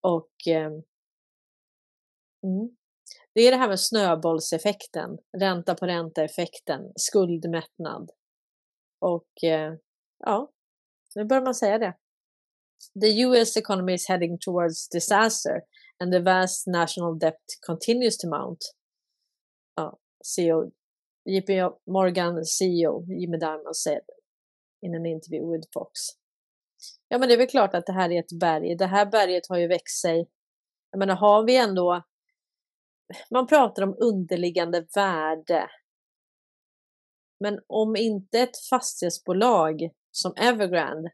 A: Och um, mm, det är det här med snöbollseffekten, ränta på ränta-effekten, skuldmättnad. Och eh, ja, nu börjar man säga det. The US economy is heading towards disaster and the vast national debt continues to mount. Ja, CEO, JP Morgan CEO Jimmy Diamond said in an interview with Fox. Ja, men det är väl klart att det här är ett berg. Det här berget har ju växt sig. Jag menar, har vi ändå... Man pratar om underliggande värde. Men om inte ett fastighetsbolag som Evergrande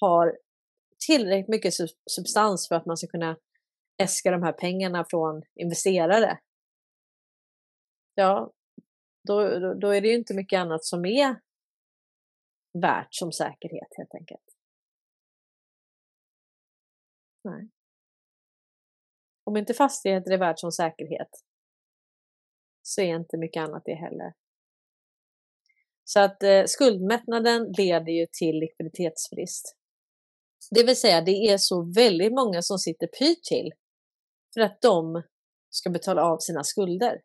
A: har tillräckligt mycket substans för att man ska kunna äska de här pengarna från investerare. Ja, då, då, då är det ju inte mycket annat som är värt som säkerhet helt enkelt. Nej. Om inte fastigheter är värt som säkerhet så är inte mycket annat det heller. Så att eh, skuldmättnaden leder ju till likviditetsbrist. Det vill säga det är så väldigt många som sitter pyrt till för att de ska betala av sina skulder.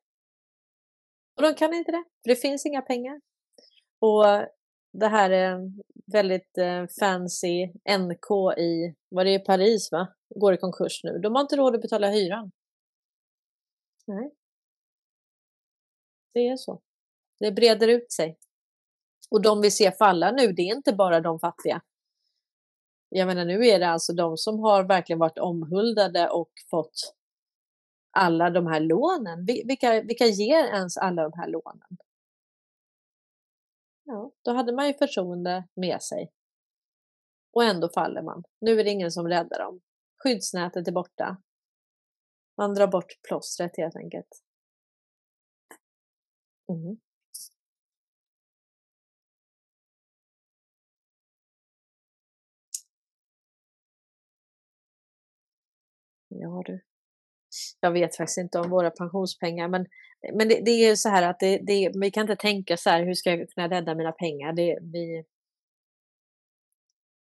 A: Och de kan inte det, för det finns inga pengar. Och det här är väldigt eh, fancy NK i, vad det är, Paris va? Går i konkurs nu. De har inte råd att betala hyran. Nej. Det är så. Det breder ut sig. Och de vi ser falla nu, det är inte bara de fattiga. Jag menar nu är det alltså de som har verkligen varit omhuldade och fått alla de här lånen. Vilka, vilka ger ens alla de här lånen? Ja, då hade man ju förtroende med sig. Och ändå faller man. Nu är det ingen som räddar dem. Skyddsnätet är borta. Man drar bort plåstret helt enkelt. Mm. Ja du. Jag vet faktiskt inte om våra pensionspengar men, men det, det är så här att det, det, vi kan inte tänka så här hur ska jag kunna rädda mina pengar? Det, vi,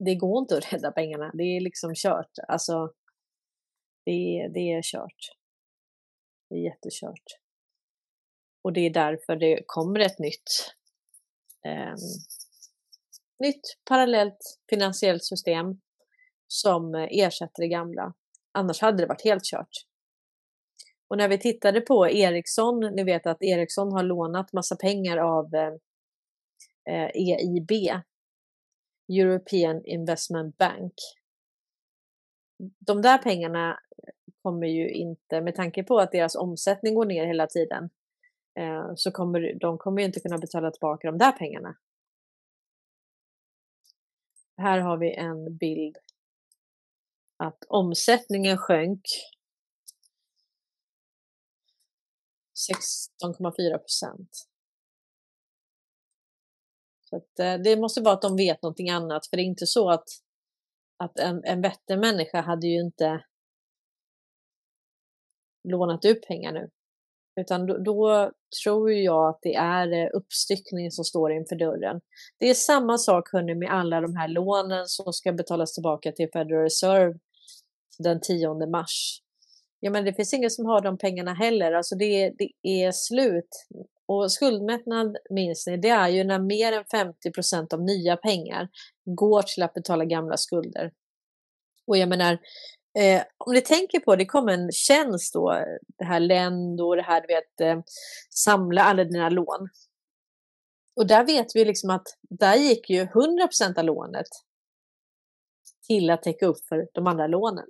A: det går inte att rädda pengarna. Det är liksom kört. Alltså, det, det är kört. Det är jättekört. Och det är därför det kommer ett nytt, eh, nytt parallellt finansiellt system som eh, ersätter det gamla. Annars hade det varit helt kört. Och när vi tittade på Ericsson, ni vet att Ericsson har lånat massa pengar av eh, eh EIB, European Investment Bank. De där pengarna kommer ju inte, med tanke på att deras omsättning går ner hela tiden, eh, så kommer de kommer ju inte kunna betala tillbaka de där pengarna. Här har vi en bild att omsättningen sjönk 16,4 procent. Så att, eh, det måste vara att de vet någonting annat, för det är inte så att, att en, en bättre människa hade ju inte lånat ut pengar nu. Utan då, då tror jag att det är eh, uppstyckning som står inför dörren. Det är samma sak hörni, med alla de här lånen som ska betalas tillbaka till Federal Reserve den 10 mars. Ja, men det finns ingen som har de pengarna heller. Alltså det, det är slut. Och skuldmättnad, minns ni, det är ju när mer än 50 procent av nya pengar går till att betala gamla skulder. Och jag menar, eh, om ni tänker på det, kom en tjänst då, det här Lendo, det här du vet, eh, samla alla dina lån. Och där vet vi liksom att där gick ju 100 procent av lånet till att täcka upp för de andra lånen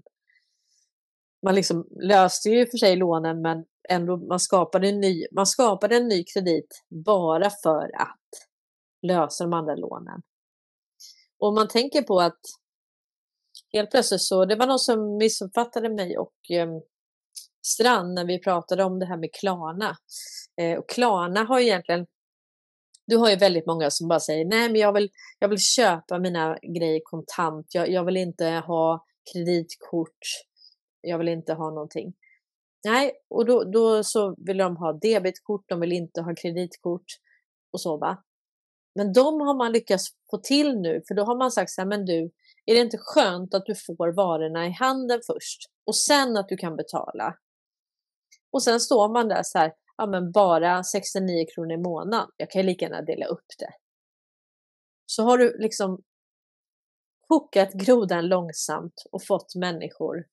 A: man liksom löste ju för sig lånen men ändå man skapade en ny, man skapade en ny kredit bara för att lösa de andra lånen. Och om man tänker på att helt plötsligt så, det var någon som missuppfattade mig och eh, Strand när vi pratade om det här med Klarna. Eh, och Klarna har ju egentligen, du har ju väldigt många som bara säger nej men jag vill, jag vill köpa mina grejer kontant, jag, jag vill inte ha kreditkort, jag vill inte ha någonting. Nej, och då, då så vill de ha debetkort, de vill inte ha kreditkort och så va. Men de har man lyckats få till nu, för då har man sagt så här, men du, är det inte skönt att du får varorna i handen först och sen att du kan betala? Och sen står man där så här, ja men bara 69 kronor i månaden, jag kan ju lika gärna dela upp det. Så har du liksom kokat grodan långsamt och fått människor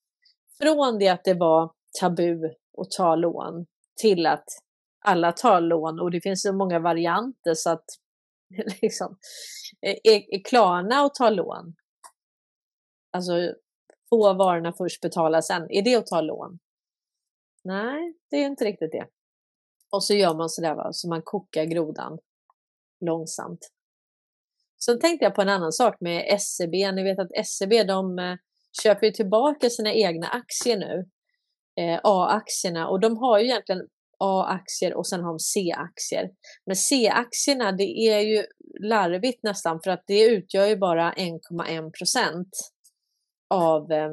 A: från det att det var tabu att ta lån till att alla tar lån och det finns så många varianter så att liksom, är, är Klarna att ta lån? Alltså få varorna först, betala sen. Är det att ta lån? Nej, det är inte riktigt det. Och så gör man sådär va, så man kokar grodan långsamt. Sen tänkte jag på en annan sak med SCB. Ni vet att SCB, de eh, köper köper tillbaka sina egna aktier nu. Eh, A-aktierna och de har ju egentligen A-aktier och sen har de C-aktier. Men C-aktierna det är ju larvigt nästan för att det utgör ju bara 1,1 procent av eh,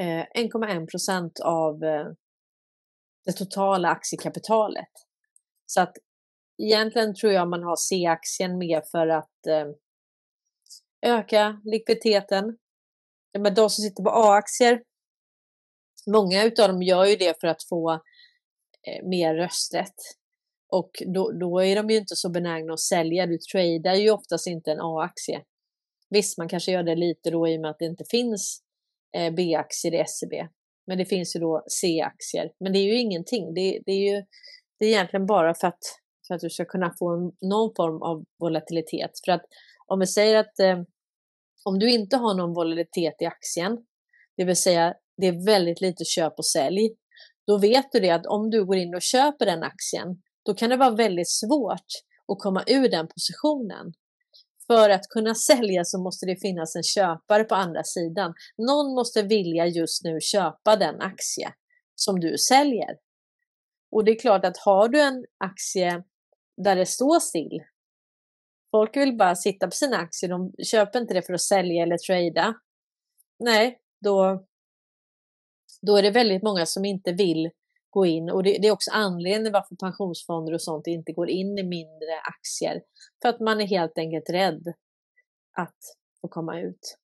A: eh 1,1 procent av eh, det totala aktiekapitalet. Så att egentligen tror jag man har C-aktien med för att eh, öka likviditeten. Men de som sitter på A-aktier, många utav dem gör ju det för att få eh, mer rösträtt. Och då, då, är de ju inte så benägna att sälja. Du tradar ju oftast inte en A-aktie. Visst, man kanske gör det lite då i och med att det inte finns eh, B-aktier i SEB. Men det finns ju då C-aktier. Men det är ju ingenting. Det, det, är ju det är egentligen bara för att, för att du ska kunna få någon form av volatilitet. För att om vi säger att eh, om du inte har någon volatilitet i aktien, det vill säga det är väldigt lite köp och sälj, då vet du det att om du går in och köper den aktien, då kan det vara väldigt svårt att komma ur den positionen. För att kunna sälja så måste det finnas en köpare på andra sidan. Någon måste vilja just nu köpa den aktie som du säljer. Och det är klart att har du en aktie där det står still. Folk vill bara sitta på sina aktier. De köper inte det för att sälja eller trada. Nej, då, då är det väldigt många som inte vill gå in och det, det, är också anledningen varför pensionsfonder och sånt inte går in i mindre aktier. För att man är helt enkelt rädd att få komma ut.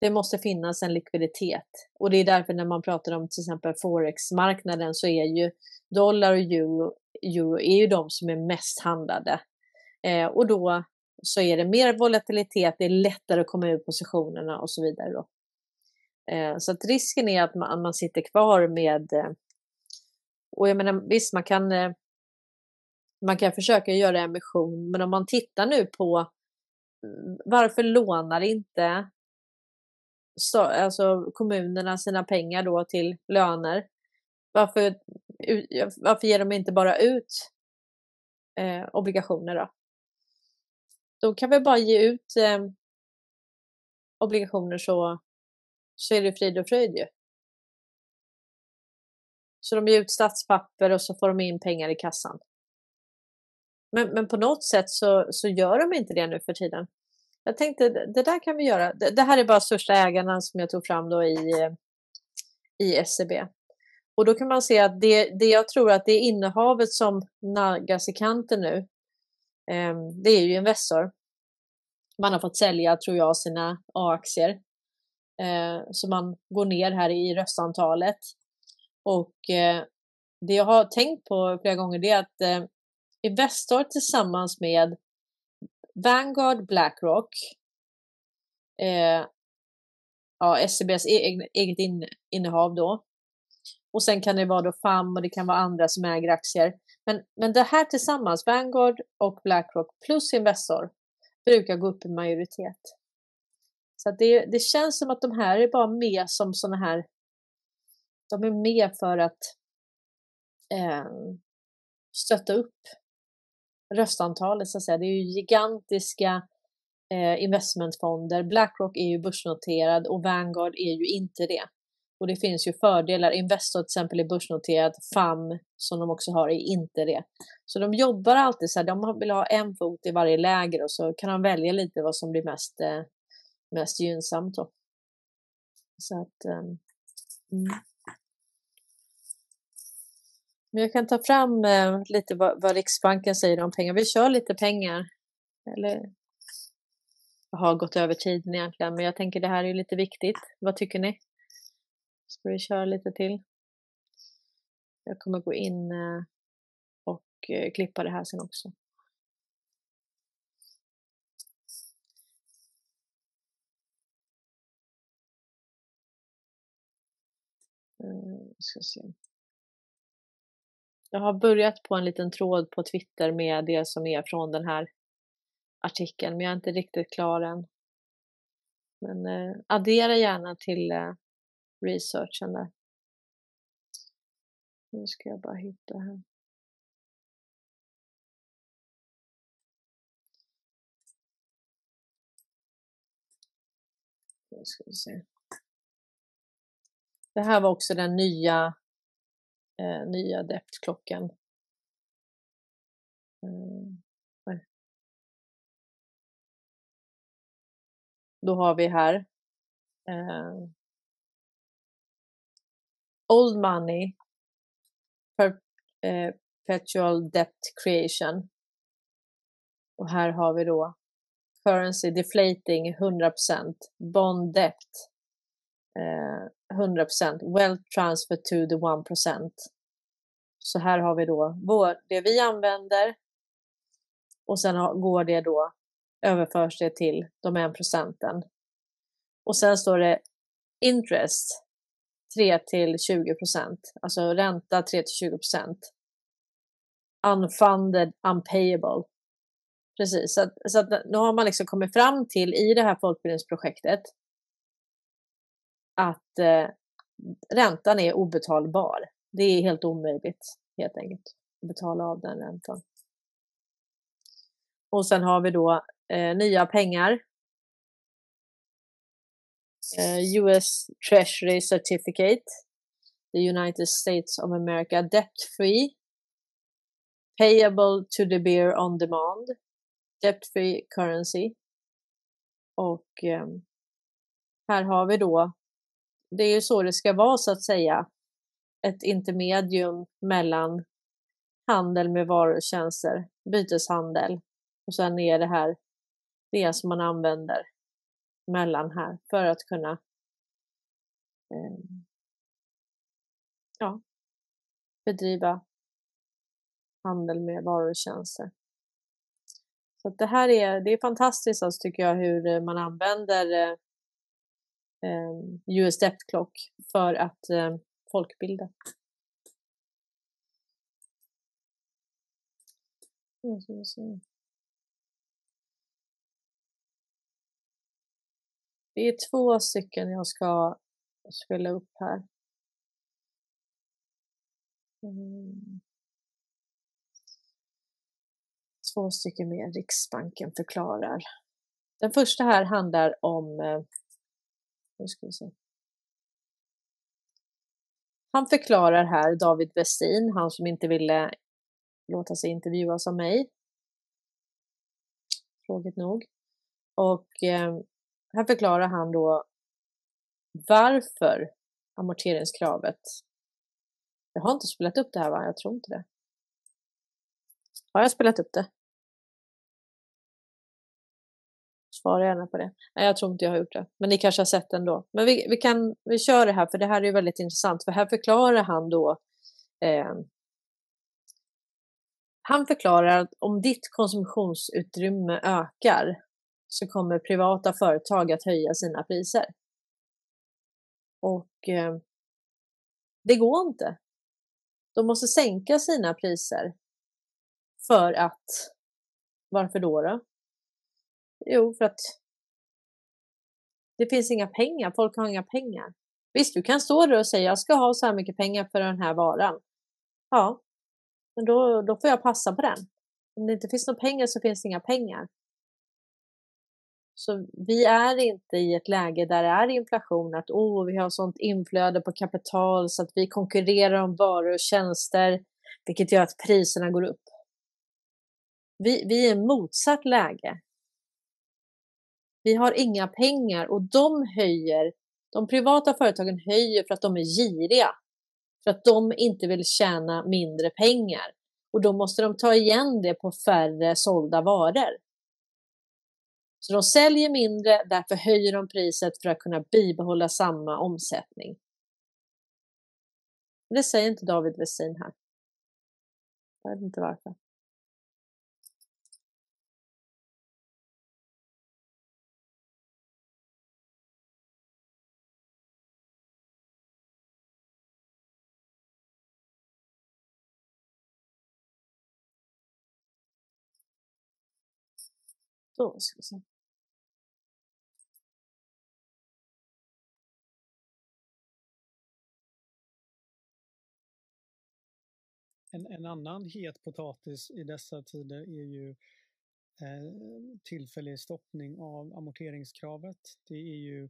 A: Det måste finnas en likviditet och det är därför när man pratar om till exempel forexmarknaden så är ju dollar och euro, euro är ju de som är mest handlade. Eh, och då så är det mer volatilitet, det är lättare att komma ur positionerna och så vidare. Då. Eh, så att risken är att man, man sitter kvar med eh, och jag menar visst, man kan, eh, man kan försöka göra emission, men om man tittar nu på mm, varför lånar inte alltså kommunerna sina pengar då till löner? Varför, varför ger de inte bara ut eh, obligationer då? Då kan vi bara ge ut eh, obligationer så, så är det frid och fröjd ju. Så de ger ut statspapper och så får de in pengar i kassan. Men, men på något sätt så, så gör de inte det nu för tiden. Jag tänkte det där kan vi göra. Det, det här är bara största ägarna som jag tog fram då i, i SEB. Och då kan man se att det, det jag tror att det innehavet som naggas i kanten nu, Ehm, det är ju Investor. Man har fått sälja, tror jag, sina A-aktier. Ehm, så man går ner här i röstantalet. Och eh, det jag har tänkt på flera gånger det är att eh, Investor tillsammans med Vanguard Blackrock, eh, ja, SEBs e-, eget innehav då. Och sen kan det vara då FAM och det kan vara andra som äger aktier. Men, men det här tillsammans, Vanguard och Blackrock plus Investor, brukar gå upp i majoritet. Så det, det känns som att de här är bara med som sådana här de är med för att eh, stötta upp röstantalet så att säga. Det är ju gigantiska eh, investmentfonder. Blackrock är ju börsnoterad och Vanguard är ju inte det. Och det finns ju fördelar. Investor till exempel är börsnoterat. FAM som de också har är inte det. Så de jobbar alltid så här, de vill ha en fot i varje läger och så kan de välja lite vad som blir mest, eh, mest gynnsamt. Då. Så att, ehm, mm. Men jag kan ta fram eh, lite vad, vad, Riksbanken säger om pengar. Vi kör lite pengar. Eller jag har gått över tiden egentligen, men jag tänker det här är lite viktigt. Vad tycker ni? Ska vi köra lite till? Jag kommer gå in eh, och eh, klippa det här sen också. Eh, ska se. Jag har börjat på en liten tråd på Twitter med det som är från den här artikeln, men jag är inte riktigt klar än. Men eh, addera gärna till eh, researchen där. Nu ska jag bara hitta här. Nu ska vi se. Det här var också den nya, eh, nya deptklockan. Mm. Eh, Då har vi här eh, Old Money per, eh, Perpetual Debt Creation. Och här har vi då Currency Deflating 100%, Bond Debt eh, 100%, Wealth Transfer to the 1%. Så här har vi då vår, det vi använder och sen går det då, överförs det till de 1 procenten. Och sen står det interest 3 till 20 procent, alltså ränta 3 till 20 procent. Unfunded, unpayable. Precis, så, att, så att nu har man liksom kommit fram till i det här folkbildningsprojektet att eh, räntan är obetalbar. Det är helt omöjligt helt enkelt att betala av den räntan. Och sen har vi då eh, nya pengar. Eh, US Treasury Certificate. The United States of America Debt Free. Payable to the beer on demand. Debt Free Currency. Och eh, här har vi då, det är ju så det ska vara så att säga, ett intermedium mellan handel med varor och tjänster, byteshandel och sen är det här det som man använder mellan här för att kunna eh, ja, bedriva handel med varor och tjänster. Så det här är, det är fantastiskt alltså, tycker jag hur eh, man använder eh, eh US Debt Clock för att eh, folkbilda. Mm, Det är två stycken jag ska spela upp här. Mm. Två stycken mer Riksbanken förklarar. Den första här handlar om eh, nu ska vi se. Han förklarar här, David Westin, han som inte ville låta sig intervjuas av mig. Tråkigt nog. Och eh, här förklarar han då varför amorteringskravet. Jag har inte spelat upp det här va? Jag tror inte det. Har jag spelat upp det? Svara gärna på det. Nej, jag tror inte jag har gjort det. Men ni kanske har sett det ändå. Men vi, vi, kan, vi kör det här för det här är väldigt intressant. För här förklarar han då eh, han förklarar att om ditt konsumtionsutrymme ökar så kommer privata företag att höja sina priser. Och eh, det går inte. De måste sänka sina priser. För att, varför då? då? Jo, för att det finns inga pengar, folk har inga pengar. Visst, du kan stå där och säga jag ska ha så här mycket pengar för den här varan. Ja, men då, då får jag passa på den. Om det inte finns några pengar så finns det inga pengar. Så vi är inte i ett läge där det är inflation, att oh, vi har sånt inflöde på kapital så att vi konkurrerar om varor och tjänster, vilket gör att priserna går upp. Vi, vi är i motsatt läge. Vi har inga pengar och de höjer, de privata företagen höjer för att de är giriga. För att de inte vill tjäna mindre pengar. Och då måste de ta igen det på färre sålda varor. Så de säljer mindre, därför höjer de priset för att kunna bibehålla samma omsättning. Det säger inte David Westin här. Jag vet inte varför. Då ska vi se.
B: En, en annan het potatis i dessa tider är ju eh, tillfällig stoppning av amorteringskravet. Det är ju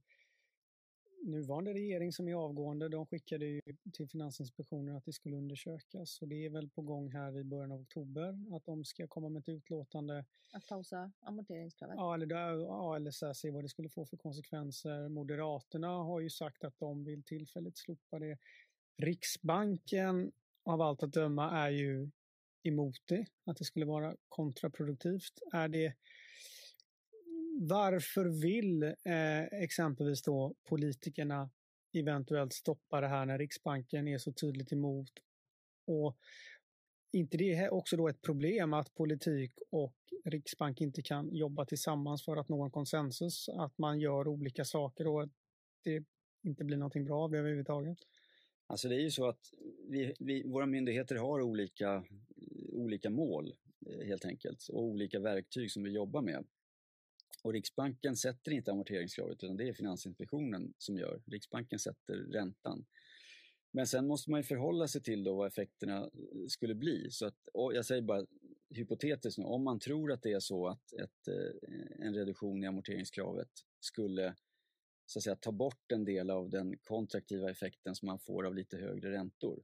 B: nuvarande regering som är avgående, de skickade ju till Finansinspektionen att det skulle undersökas och det är väl på gång här i början av oktober att de ska komma med ett utlåtande.
C: Att pausa amorteringskravet?
B: Ja, eller, ja, eller så här, se vad det skulle få för konsekvenser. Moderaterna har ju sagt att de vill tillfälligt slopa det. Riksbanken av allt att döma är ju emot det, att det skulle vara kontraproduktivt. Är det varför vill eh, exempelvis då politikerna eventuellt stoppa det här när Riksbanken är så tydligt emot? Och inte det är också då ett problem att politik och Riksbank inte kan jobba tillsammans för att nå en konsensus, att man gör olika saker och det inte blir någonting bra av det överhuvudtaget?
D: Alltså det är ju så att vi, vi, våra myndigheter har olika, olika mål eh, helt enkelt och olika verktyg som vi jobbar med. Och Riksbanken sätter inte amorteringskravet utan det är Finansinspektionen som gör. Riksbanken sätter räntan. Men sen måste man ju förhålla sig till då vad effekterna eh, skulle bli. Så att, jag säger bara hypotetiskt nu, om man tror att det är så att ett, eh, en reduktion i amorteringskravet skulle så att säga, ta bort en del av den kontraktiva effekten som man får av lite högre räntor.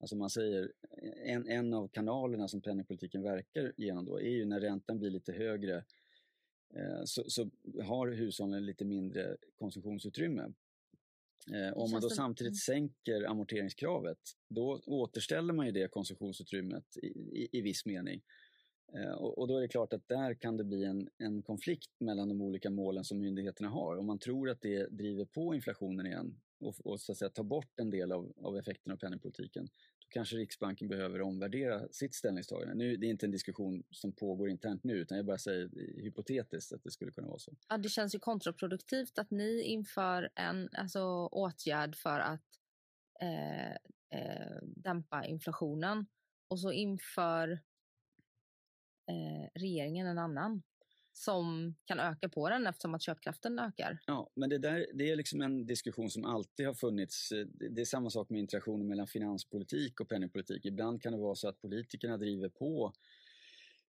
D: Alltså man säger, en, en av kanalerna som penningpolitiken verkar genom då är ju när räntan blir lite högre Eh, så, så, har hushållen lite mindre konsumtionsutrymme. Eh, om man då samtidigt mm. sänker amorteringskravet, då återställer man ju det konsumtionsutrymmet i, i, i viss mening. Eh, och, och, då är det klart att där kan det bli en, en konflikt mellan de olika målen som myndigheterna har. Om man tror att det driver på inflationen igen och, och så att säga, tar bort en del av, av effekten av penningpolitiken, då kanske Riksbanken behöver omvärdera sitt ställningstagande. Nu, det är inte en diskussion som pågår internt nu utan jag bara säger hypotetiskt att det skulle kunna vara så.
C: Ja, det känns ju kontraproduktivt att ni inför en alltså, åtgärd för att eh, eh, dämpa inflationen och så inför eh, regeringen en annan som kan öka på den eftersom att köpkraften ökar.
D: Ja, men det där det är liksom en diskussion som alltid har funnits. Eh, det är samma sak med interaktionen mellan finanspolitik och penningpolitik. Ibland kan det vara så att politikerna driver på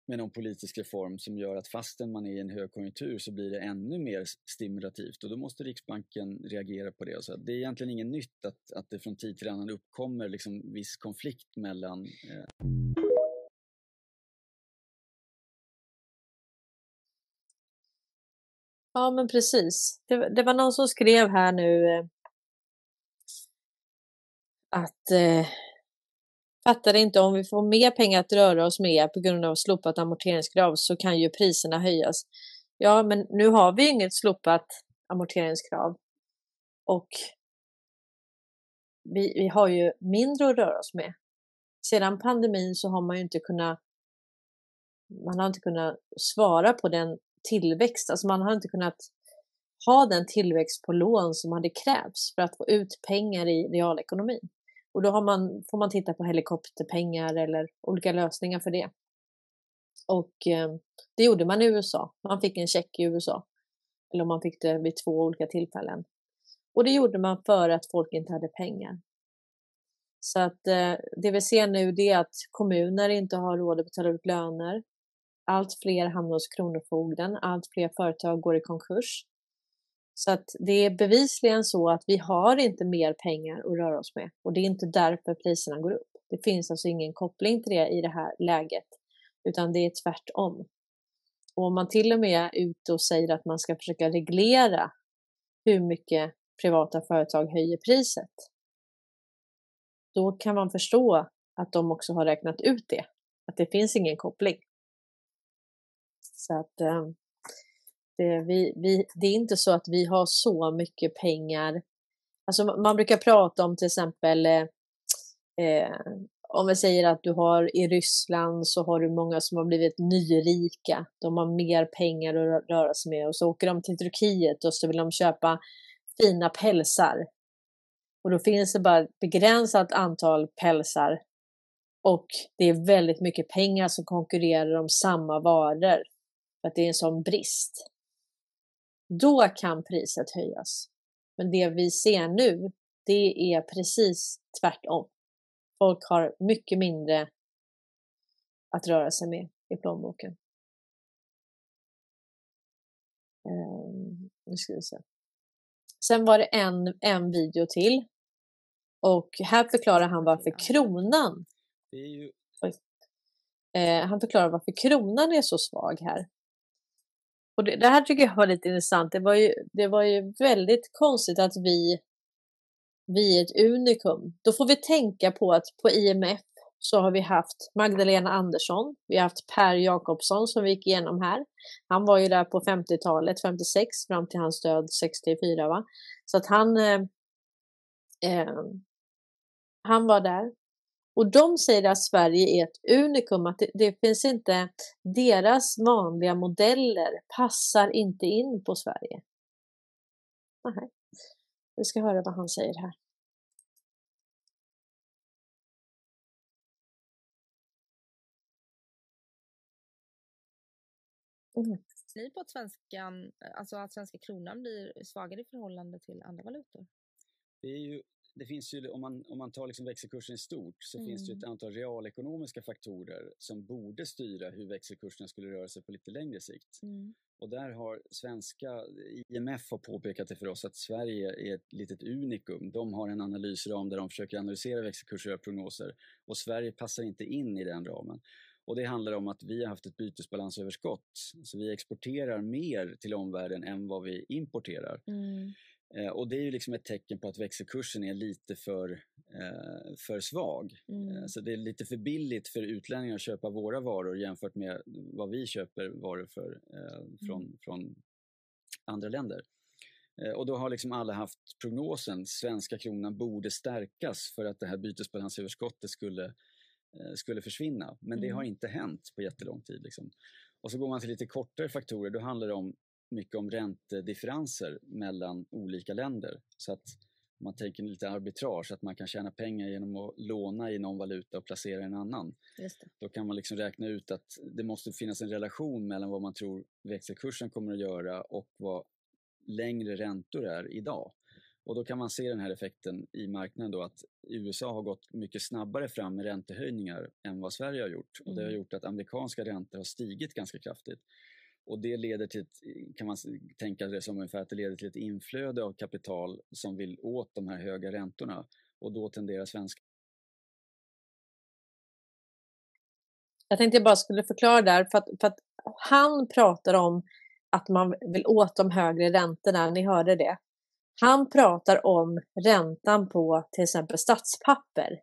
D: med någon politisk reform som gör att fastän man är i en högkonjunktur så blir det ännu mer stimulativt och då måste Riksbanken reagera på det. Så det är egentligen inget nytt att, att det från tid till annan uppkommer liksom viss konflikt mellan eh
A: Ja, men precis. Det, det var någon som skrev här nu eh, att eh, fattar inte om vi får mer pengar att röra oss med på grund av slopat amorteringskrav så kan ju priserna höjas. Ja, men nu har vi inget slopat amorteringskrav och vi, vi har ju mindre att röra oss med. Sedan pandemin så har man ju inte kunnat man har inte kunnat svara på den tillväxt. Alltså man har inte kunnat ha den tillväxt på lån som hade krävts för att få ut pengar i realekonomin. Och då har man, får man titta på helikopterpengar eller olika lösningar för det. Och eh, det gjorde man i USA. Man fick en check i USA. Eller man fick det vid två olika tillfällen. Och det gjorde man för att folk inte hade pengar. Så att eh, det vi ser nu det är att kommuner inte har råd att betala ut löner. Allt fler hamnar hos Kronofogden, allt fler företag går i konkurs. Så att det är bevisligen så att vi har inte mer pengar att röra oss med och det är inte därför priserna går upp. Det finns alltså ingen koppling till det i det här läget, utan det är tvärtom. Och om man till och med är ute och säger att man ska försöka reglera hur mycket privata företag höjer priset, då kan man förstå att de också har räknat ut det, att det finns ingen koppling. Så att eh, det, vi, vi, det är inte så att vi har så mycket pengar. Alltså man brukar prata om till exempel eh, eh, om vi säger att du har i Ryssland så har du många som har blivit nyrika. De har mer pengar att röra sig med och så åker de till Turkiet och så vill de köpa fina pälsar. Och då finns det bara ett begränsat antal pälsar och det är väldigt mycket pengar som konkurrerar om samma varor för att det är en sån brist. Då kan priset höjas. Men det vi ser nu, det är precis tvärtom. Folk har mycket mindre att röra sig med i plånboken. Um, nu ska vi se. Sen var det en, en video till. Och här förklarar han varför kronan...
D: Ju...
A: Eh, han förklarar varför kronan är så svag här. Och det, det, här tycker jag var lite intressant. Det var ju, det var ju väldigt konstigt att vi, vi är ett unikum. Då får vi tänka på att på IMF så har vi haft Magdalena Andersson, vi har haft Per Jakobsson som vi gick igenom här. Han var ju där på 50-talet, 56 fram till hans död 64 va. Så att han eh, eh, han var där. Och de säger att Sverige är ett unikum, att det, det finns inte, deras vanliga modeller passar inte in på Sverige. Nej. Vi ska höra vad han säger här.
C: Mm. Ni på att, svenskan, alltså att svenska kronan blir svagare i förhållande till andra valutor?
D: Det är ju det finns ju, om man, om man tar liksom växelkursen i stort så mm. finns det ett antal realekonomiska faktorer som borde styra hur växelkurserna skulle röra sig på lite längre sikt. Mm. Och där har svenska, IMF har påpekat det för oss att Sverige är ett litet unikum. De har en analysram där de försöker analysera växelkurser och prognoser och Sverige passar inte in i den ramen. Och det handlar om att vi har haft ett bytesbalansöverskott. Så vi exporterar mer till omvärlden än vad vi importerar. Mm. Eh, och det är ju liksom ett tecken på att växelkursen är lite för, eh, för svag. Mm. Eh, så det är lite för billigt för utlänningar att köpa våra varor jämfört med vad vi köper varor för eh, från, mm. från andra länder. Och då har liksom alla haft prognosen, svenska kronan borde stärkas för att det här bytesbalansöverskottet skulle, skulle försvinna. Men mm. det har inte hänt på jättelång tid. Liksom. Och så går man till lite kortare faktorer, då handlar det om mycket om räntedifferenser mellan olika länder. Så att man tänker lite arbitrage, att man kan tjäna pengar genom att låna i någon valuta och placera i en annan. Då kan man liksom räkna ut att det måste finnas en relation mellan vad man tror växelkursen kommer att göra och vad längre räntor är idag. Och då kan man se den här effekten i marknaden då att USA har gått mycket snabbare fram med räntehöjningar än vad Sverige har gjort. Och det har mm. gjort att amerikanska räntor har stigit ganska kraftigt. Och det leder till, ett, kan man tänka det som ungefär att det leder till ett inflöde av kapital som vill åt de här höga räntorna och då tenderar svenska
A: Jag tänkte jag bara skulle förklara där, för att, för att han pratar om att man vill åt de högre räntorna, ni hörde det. Han pratar om räntan på till exempel statspapper.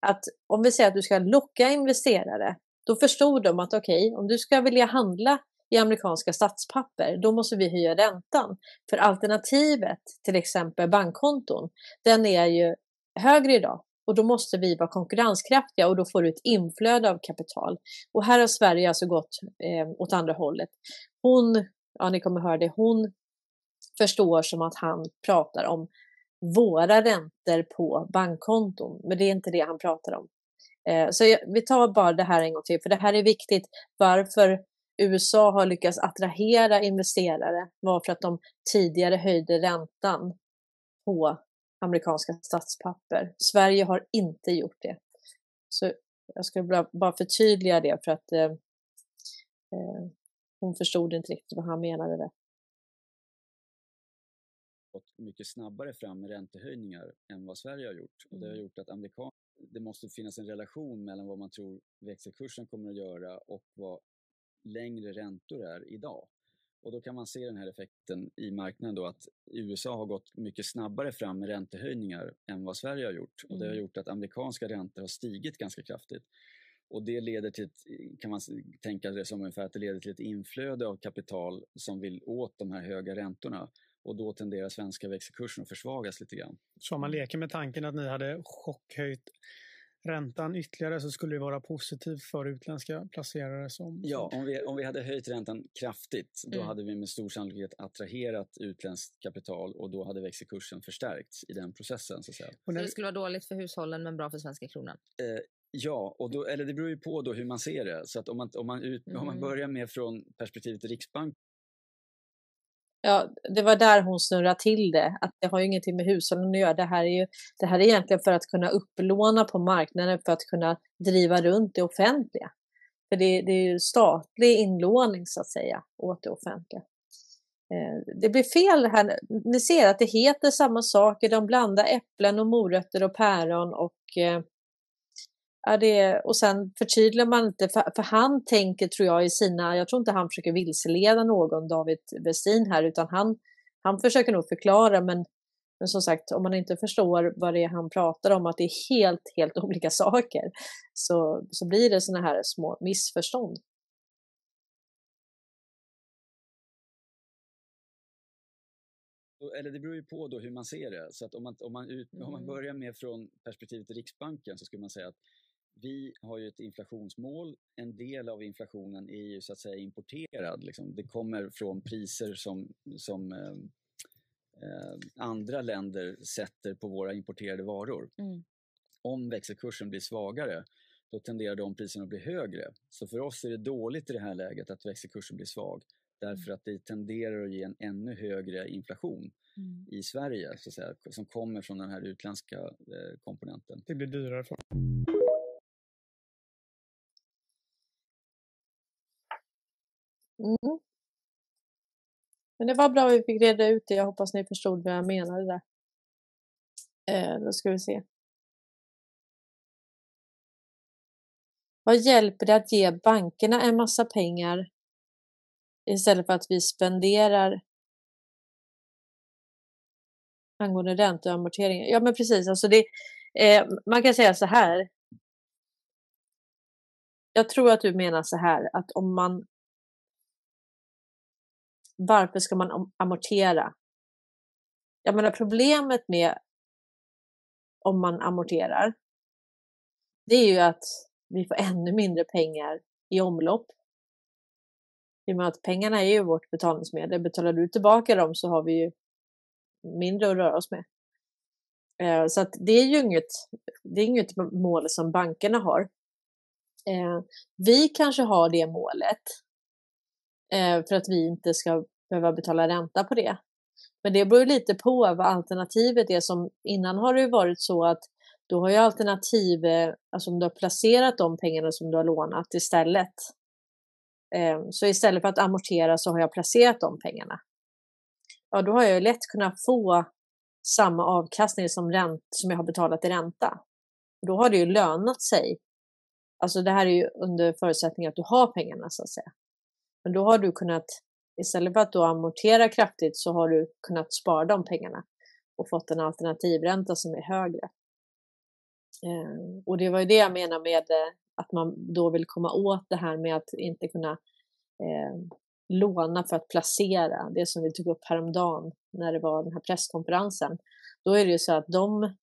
A: Att om vi säger att du ska locka investerare, då förstod de att okej, okay, om du ska vilja handla i amerikanska statspapper, då måste vi höja räntan. För alternativet, till exempel bankkonton, den är ju högre idag och då måste vi vara konkurrenskraftiga och då får du ett inflöde av kapital. Och här har Sverige alltså gått eh, åt andra hållet. Hon, ja ni kommer höra det, hon förstår som att han pratar om våra räntor på bankkonton, men det är inte det han pratar om. Eh, så jag, vi tar bara det här en gång till, för det här är viktigt. Varför USA har lyckats attrahera investerare var för att de tidigare höjde räntan på amerikanska statspapper. Sverige har inte gjort det. Så jag ska bara förtydliga det för att eh, eh, hon förstod inte riktigt vad han menade där.
D: mycket snabbare fram med räntehöjningar än vad Sverige har gjort. Och det har mm. gjort att amerikan det måste finnas en relation mellan vad man tror växelkursen kommer att göra och vad längre räntor är idag. Och då kan man se den här effekten i marknaden då att USA har gått mycket snabbare fram med räntehöjningar än vad Sverige har gjort. Och det har mm. gjort att amerikanska räntor har stigit ganska kraftigt. Och det leder till, ett, kan man tänka det som ungefär att det leder till ett inflöde av kapital som vill åt de här höga räntorna. Och då tenderar svenska växelkursen att försvagas lite grann.
B: Så om man leker med tanken att ni hade chockhöjt räntan ytterligare så skulle det vara positivt för utländska placerare. Som,
D: ja, om vi, om vi hade höjt räntan kraftigt då mm. hade vi med stor sannolikhet attraherat utländskt kapital och då hade växelkursen förstärkts i den processen. Så, att säga.
C: så det skulle vara dåligt för hushållen men bra för svenska kronan?
D: Eh, Ja, och då, eller det beror ju på då hur man ser det. Så att om man, om man, ut, mm. om man mm. börjar med från perspektivet Riksbank
A: Ja, det var där hon snurrade till det. Att det har ju ingenting med hushållen att göra. Det här, är ju, det här är egentligen för att kunna upplåna på marknaden för att kunna driva runt det offentliga. För det, det är ju statlig inlåning så att säga åt det offentliga. Eh, det blir fel här. Ni ser att det heter samma saker. De blandar äpplen och morötter och päron och eh, Ja, det, och sen förtydligar man inte, för, för, han tänker tror jag i sina, jag tror inte han försöker vilseleda någon David Westin här, utan han, han försöker nog förklara, men, men som sagt, om man inte förstår vad det är han pratar om, att det är helt, helt olika saker, så, så blir det såna här små missförstånd.
D: eller det beror ju på då hur man ser det. Så att om man, om man, ut, mm. om man mm. börjar med från perspektivet Riksbanken så skulle man säga att vi har ju ett inflationsmål. En del av inflationen är ju så att säga importerad. Liksom. Det kommer från priser som, som eh, eh, andra länder sätter på våra importerade varor. Mm. Om växelkursen blir svagare då tenderar de priserna att bli högre. Så för oss är det dåligt i det här läget att växelkursen blir svag därför mm. att det tenderar att ge en ännu högre inflation mm. i Sverige så att säga, som kommer från den här utländska eh, komponenten.
B: Det blir dyrare för
A: Mm. Men det var bra att vi fick reda ut det. Jag hoppas ni förstod vad jag menade där. Eh, då ska vi se. Vad hjälper det att ge bankerna en massa pengar istället för att vi spenderar angående räntor och amorteringar? Ja, men precis. Alltså det, eh, man kan säga så här. Jag tror att du menar så här att om man varför ska man amortera? Jag menar problemet med om man amorterar, det är ju att vi får ännu mindre pengar i omlopp. I och med att pengarna är ju vårt betalningsmedel. Betalar du tillbaka dem så har vi ju mindre att röra oss med. Eh, så att det är ju inget, det är inget mål som bankerna har. Eh, vi kanske har det målet Eh, för att vi inte ska behöva betala ränta på det. Men det beror lite på vad alternativet är. Som innan har det varit så att då har ju alternativ, alltså om du har placerat de pengarna som du har lånat istället. Eh, så istället för att amortera så har jag placerat de pengarna. Ja, då har jag ju lätt kunnat få samma avkastning som, ränt, som jag har betalat i ränta. Då har det ju lönat sig. Alltså det här är ju under förutsättning att du har pengarna så att säga. Men då har du kunnat, istället för att då amortera kraftigt så har du kunnat spara de pengarna och fått en alternativränta som är högre. Ehm, och det var ju det jag menar med eh, att man då vill komma åt det här med att inte kunna eh, låna för att placera, det som vi tog upp häromdagen när det var den här presskonferensen. Då är det ju så att de,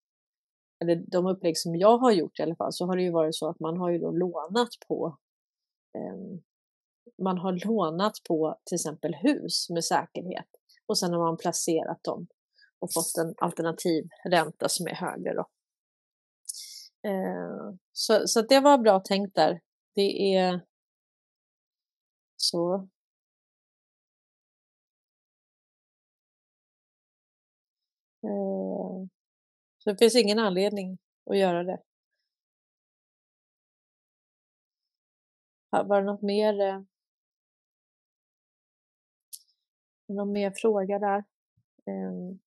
A: eller de upplägg som jag har gjort i alla fall, så har det ju varit så att man har ju då lånat på eh, man har lånat på till exempel hus med säkerhet och sen har man placerat dem och fått en alternativ ränta som är högre. Då. Eh, så, så det var bra tänkt där. Det är så. Eh, så det finns ingen anledning att göra det. Var det något mer? Eh? Någon mer fråga där? Um.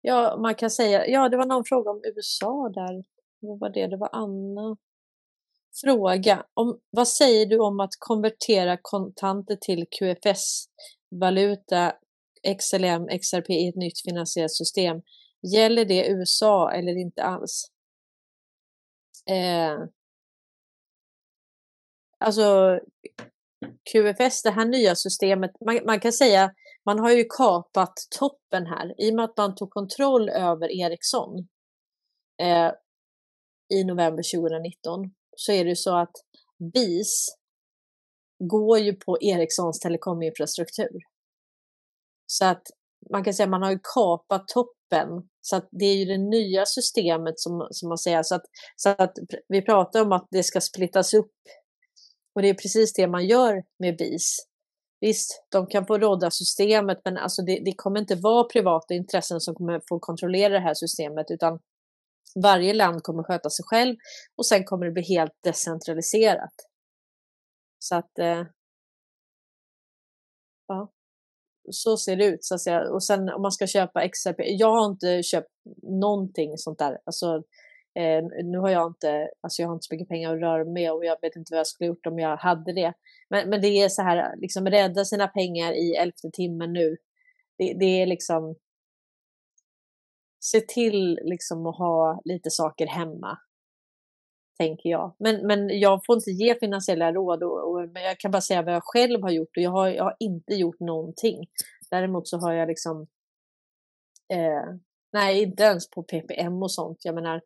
A: Ja, man kan säga, ja det var någon fråga om USA där. Vad var det? Det var Anna. Fråga, om, vad säger du om att konvertera kontanter till QFS-valuta, XLM, XRP i ett nytt finansiellt system? Gäller det USA eller inte alls? Eh, alltså QFS, det här nya systemet, man, man, kan säga man har ju kapat toppen här i och med att man tog kontroll över Ericsson eh, i november 2019 så är det ju så att BIS går ju på Ericssons telekominfrastruktur. Så att man kan säga att man har ju kapat toppen så att det är ju det nya systemet som, som man säger. Så att, så att vi pratar om att det ska splittas upp och det är precis det man gör med BIS. Visst, de kan få råda systemet, men alltså det, det, kommer inte vara privata intressen som kommer få kontrollera det här systemet, utan varje land kommer sköta sig själv och sen kommer det bli helt decentraliserat. Så att eh, ja, så ser det ut så att säga. Och sen om man ska köpa XRP, jag har inte köpt någonting sånt där. Alltså, eh, nu har jag inte, alltså jag har inte så mycket pengar att röra mig med och jag vet inte vad jag skulle gjort om jag hade det. Men, men det är så här, liksom rädda sina pengar i elfte timmen nu. Det, det är liksom, se till liksom att ha lite saker hemma tänker jag. Men, men jag får inte ge finansiella råd, och, och, men jag kan bara säga vad jag själv har gjort och jag har, jag har inte gjort någonting. Däremot så har jag liksom, eh, nej inte ens på PPM och sånt. Jag menar,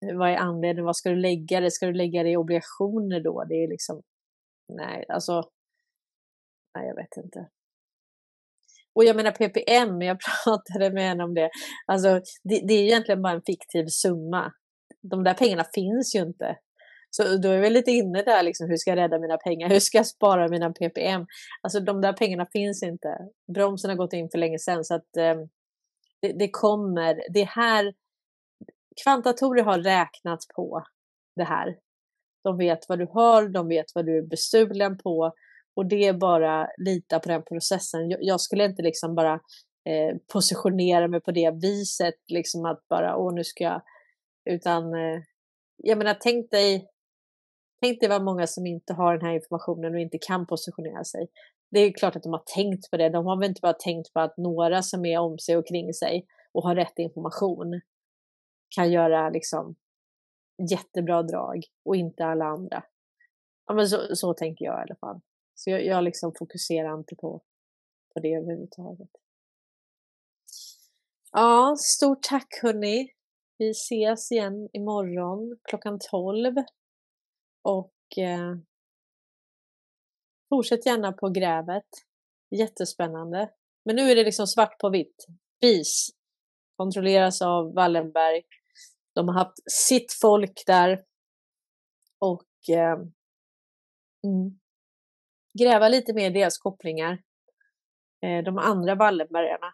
A: vad är anledningen? Vad ska du lägga det? Ska du lägga det i obligationer då? Det är liksom, nej, alltså, nej jag vet inte. Och jag menar PPM, jag pratade med henne om det. Alltså, det, det är egentligen bara en fiktiv summa de där pengarna finns ju inte. Så då är vi lite inne där, liksom, hur ska jag rädda mina pengar? Hur ska jag spara mina PPM? Alltså de där pengarna finns inte. Bromsen har gått in för länge sedan så att eh, det, det, kommer. Det här, kvantatorer har räknat på det här. De vet vad du har, de vet vad du är bestulen på och det är bara lita på den processen. Jag, jag skulle inte liksom bara eh, positionera mig på det viset, liksom att bara, åh nu ska jag utan eh, jag menar, tänk dig, tänk dig vad många som inte har den här informationen och inte kan positionera sig. Det är klart att de har tänkt på det. De har väl inte bara tänkt på att några som är om sig och kring sig och har rätt information kan göra liksom jättebra drag och inte alla andra. Ja, men så, så tänker jag i alla fall. Så jag, jag liksom fokuserar inte på, på det överhuvudtaget. Ja, stort tack hörni. Vi ses igen imorgon klockan 12. Och eh, fortsätt gärna på grävet. Jättespännande. Men nu är det liksom svart på vitt. BIS kontrolleras av Wallenberg. De har haft sitt folk där. Och eh, mm, gräva lite mer i deras kopplingar. Eh, de andra Wallenbergarna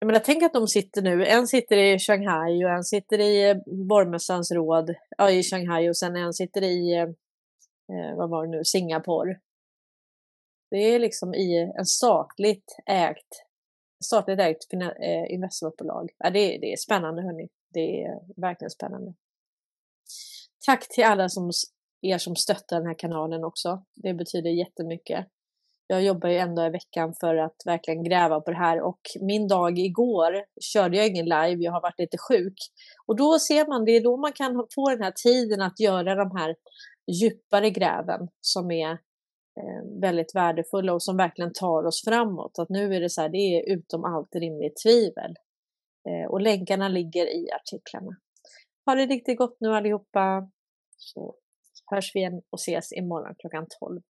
A: jag menar, tänk att de sitter nu, en sitter i Shanghai och en sitter i eh, borgmästarens råd ja, i Shanghai och sen en sitter i, eh, eh vad var det nu, Singapore. Det är liksom i en statligt ägt, statligt ägt eh, investmentbolag. Ja, det, det är spännande hörni. Det är verkligen spännande. Tack till alla som, er som stöttar den här kanalen också. Det betyder jättemycket jag jobbar ju en dag i veckan för att verkligen gräva på det här och min dag igår körde jag ingen live, jag har varit lite sjuk. Och då ser man, det är då man kan få den här tiden att göra de här djupare gräven som är eh, väldigt värdefulla och som verkligen tar oss framåt. Att nu är det så här, det är utom allt rimligt tvivel. Eh, och länkarna ligger i artiklarna. Ha det riktigt gott nu allihopa. Så hörs vi igen och ses imorgon klockan 12.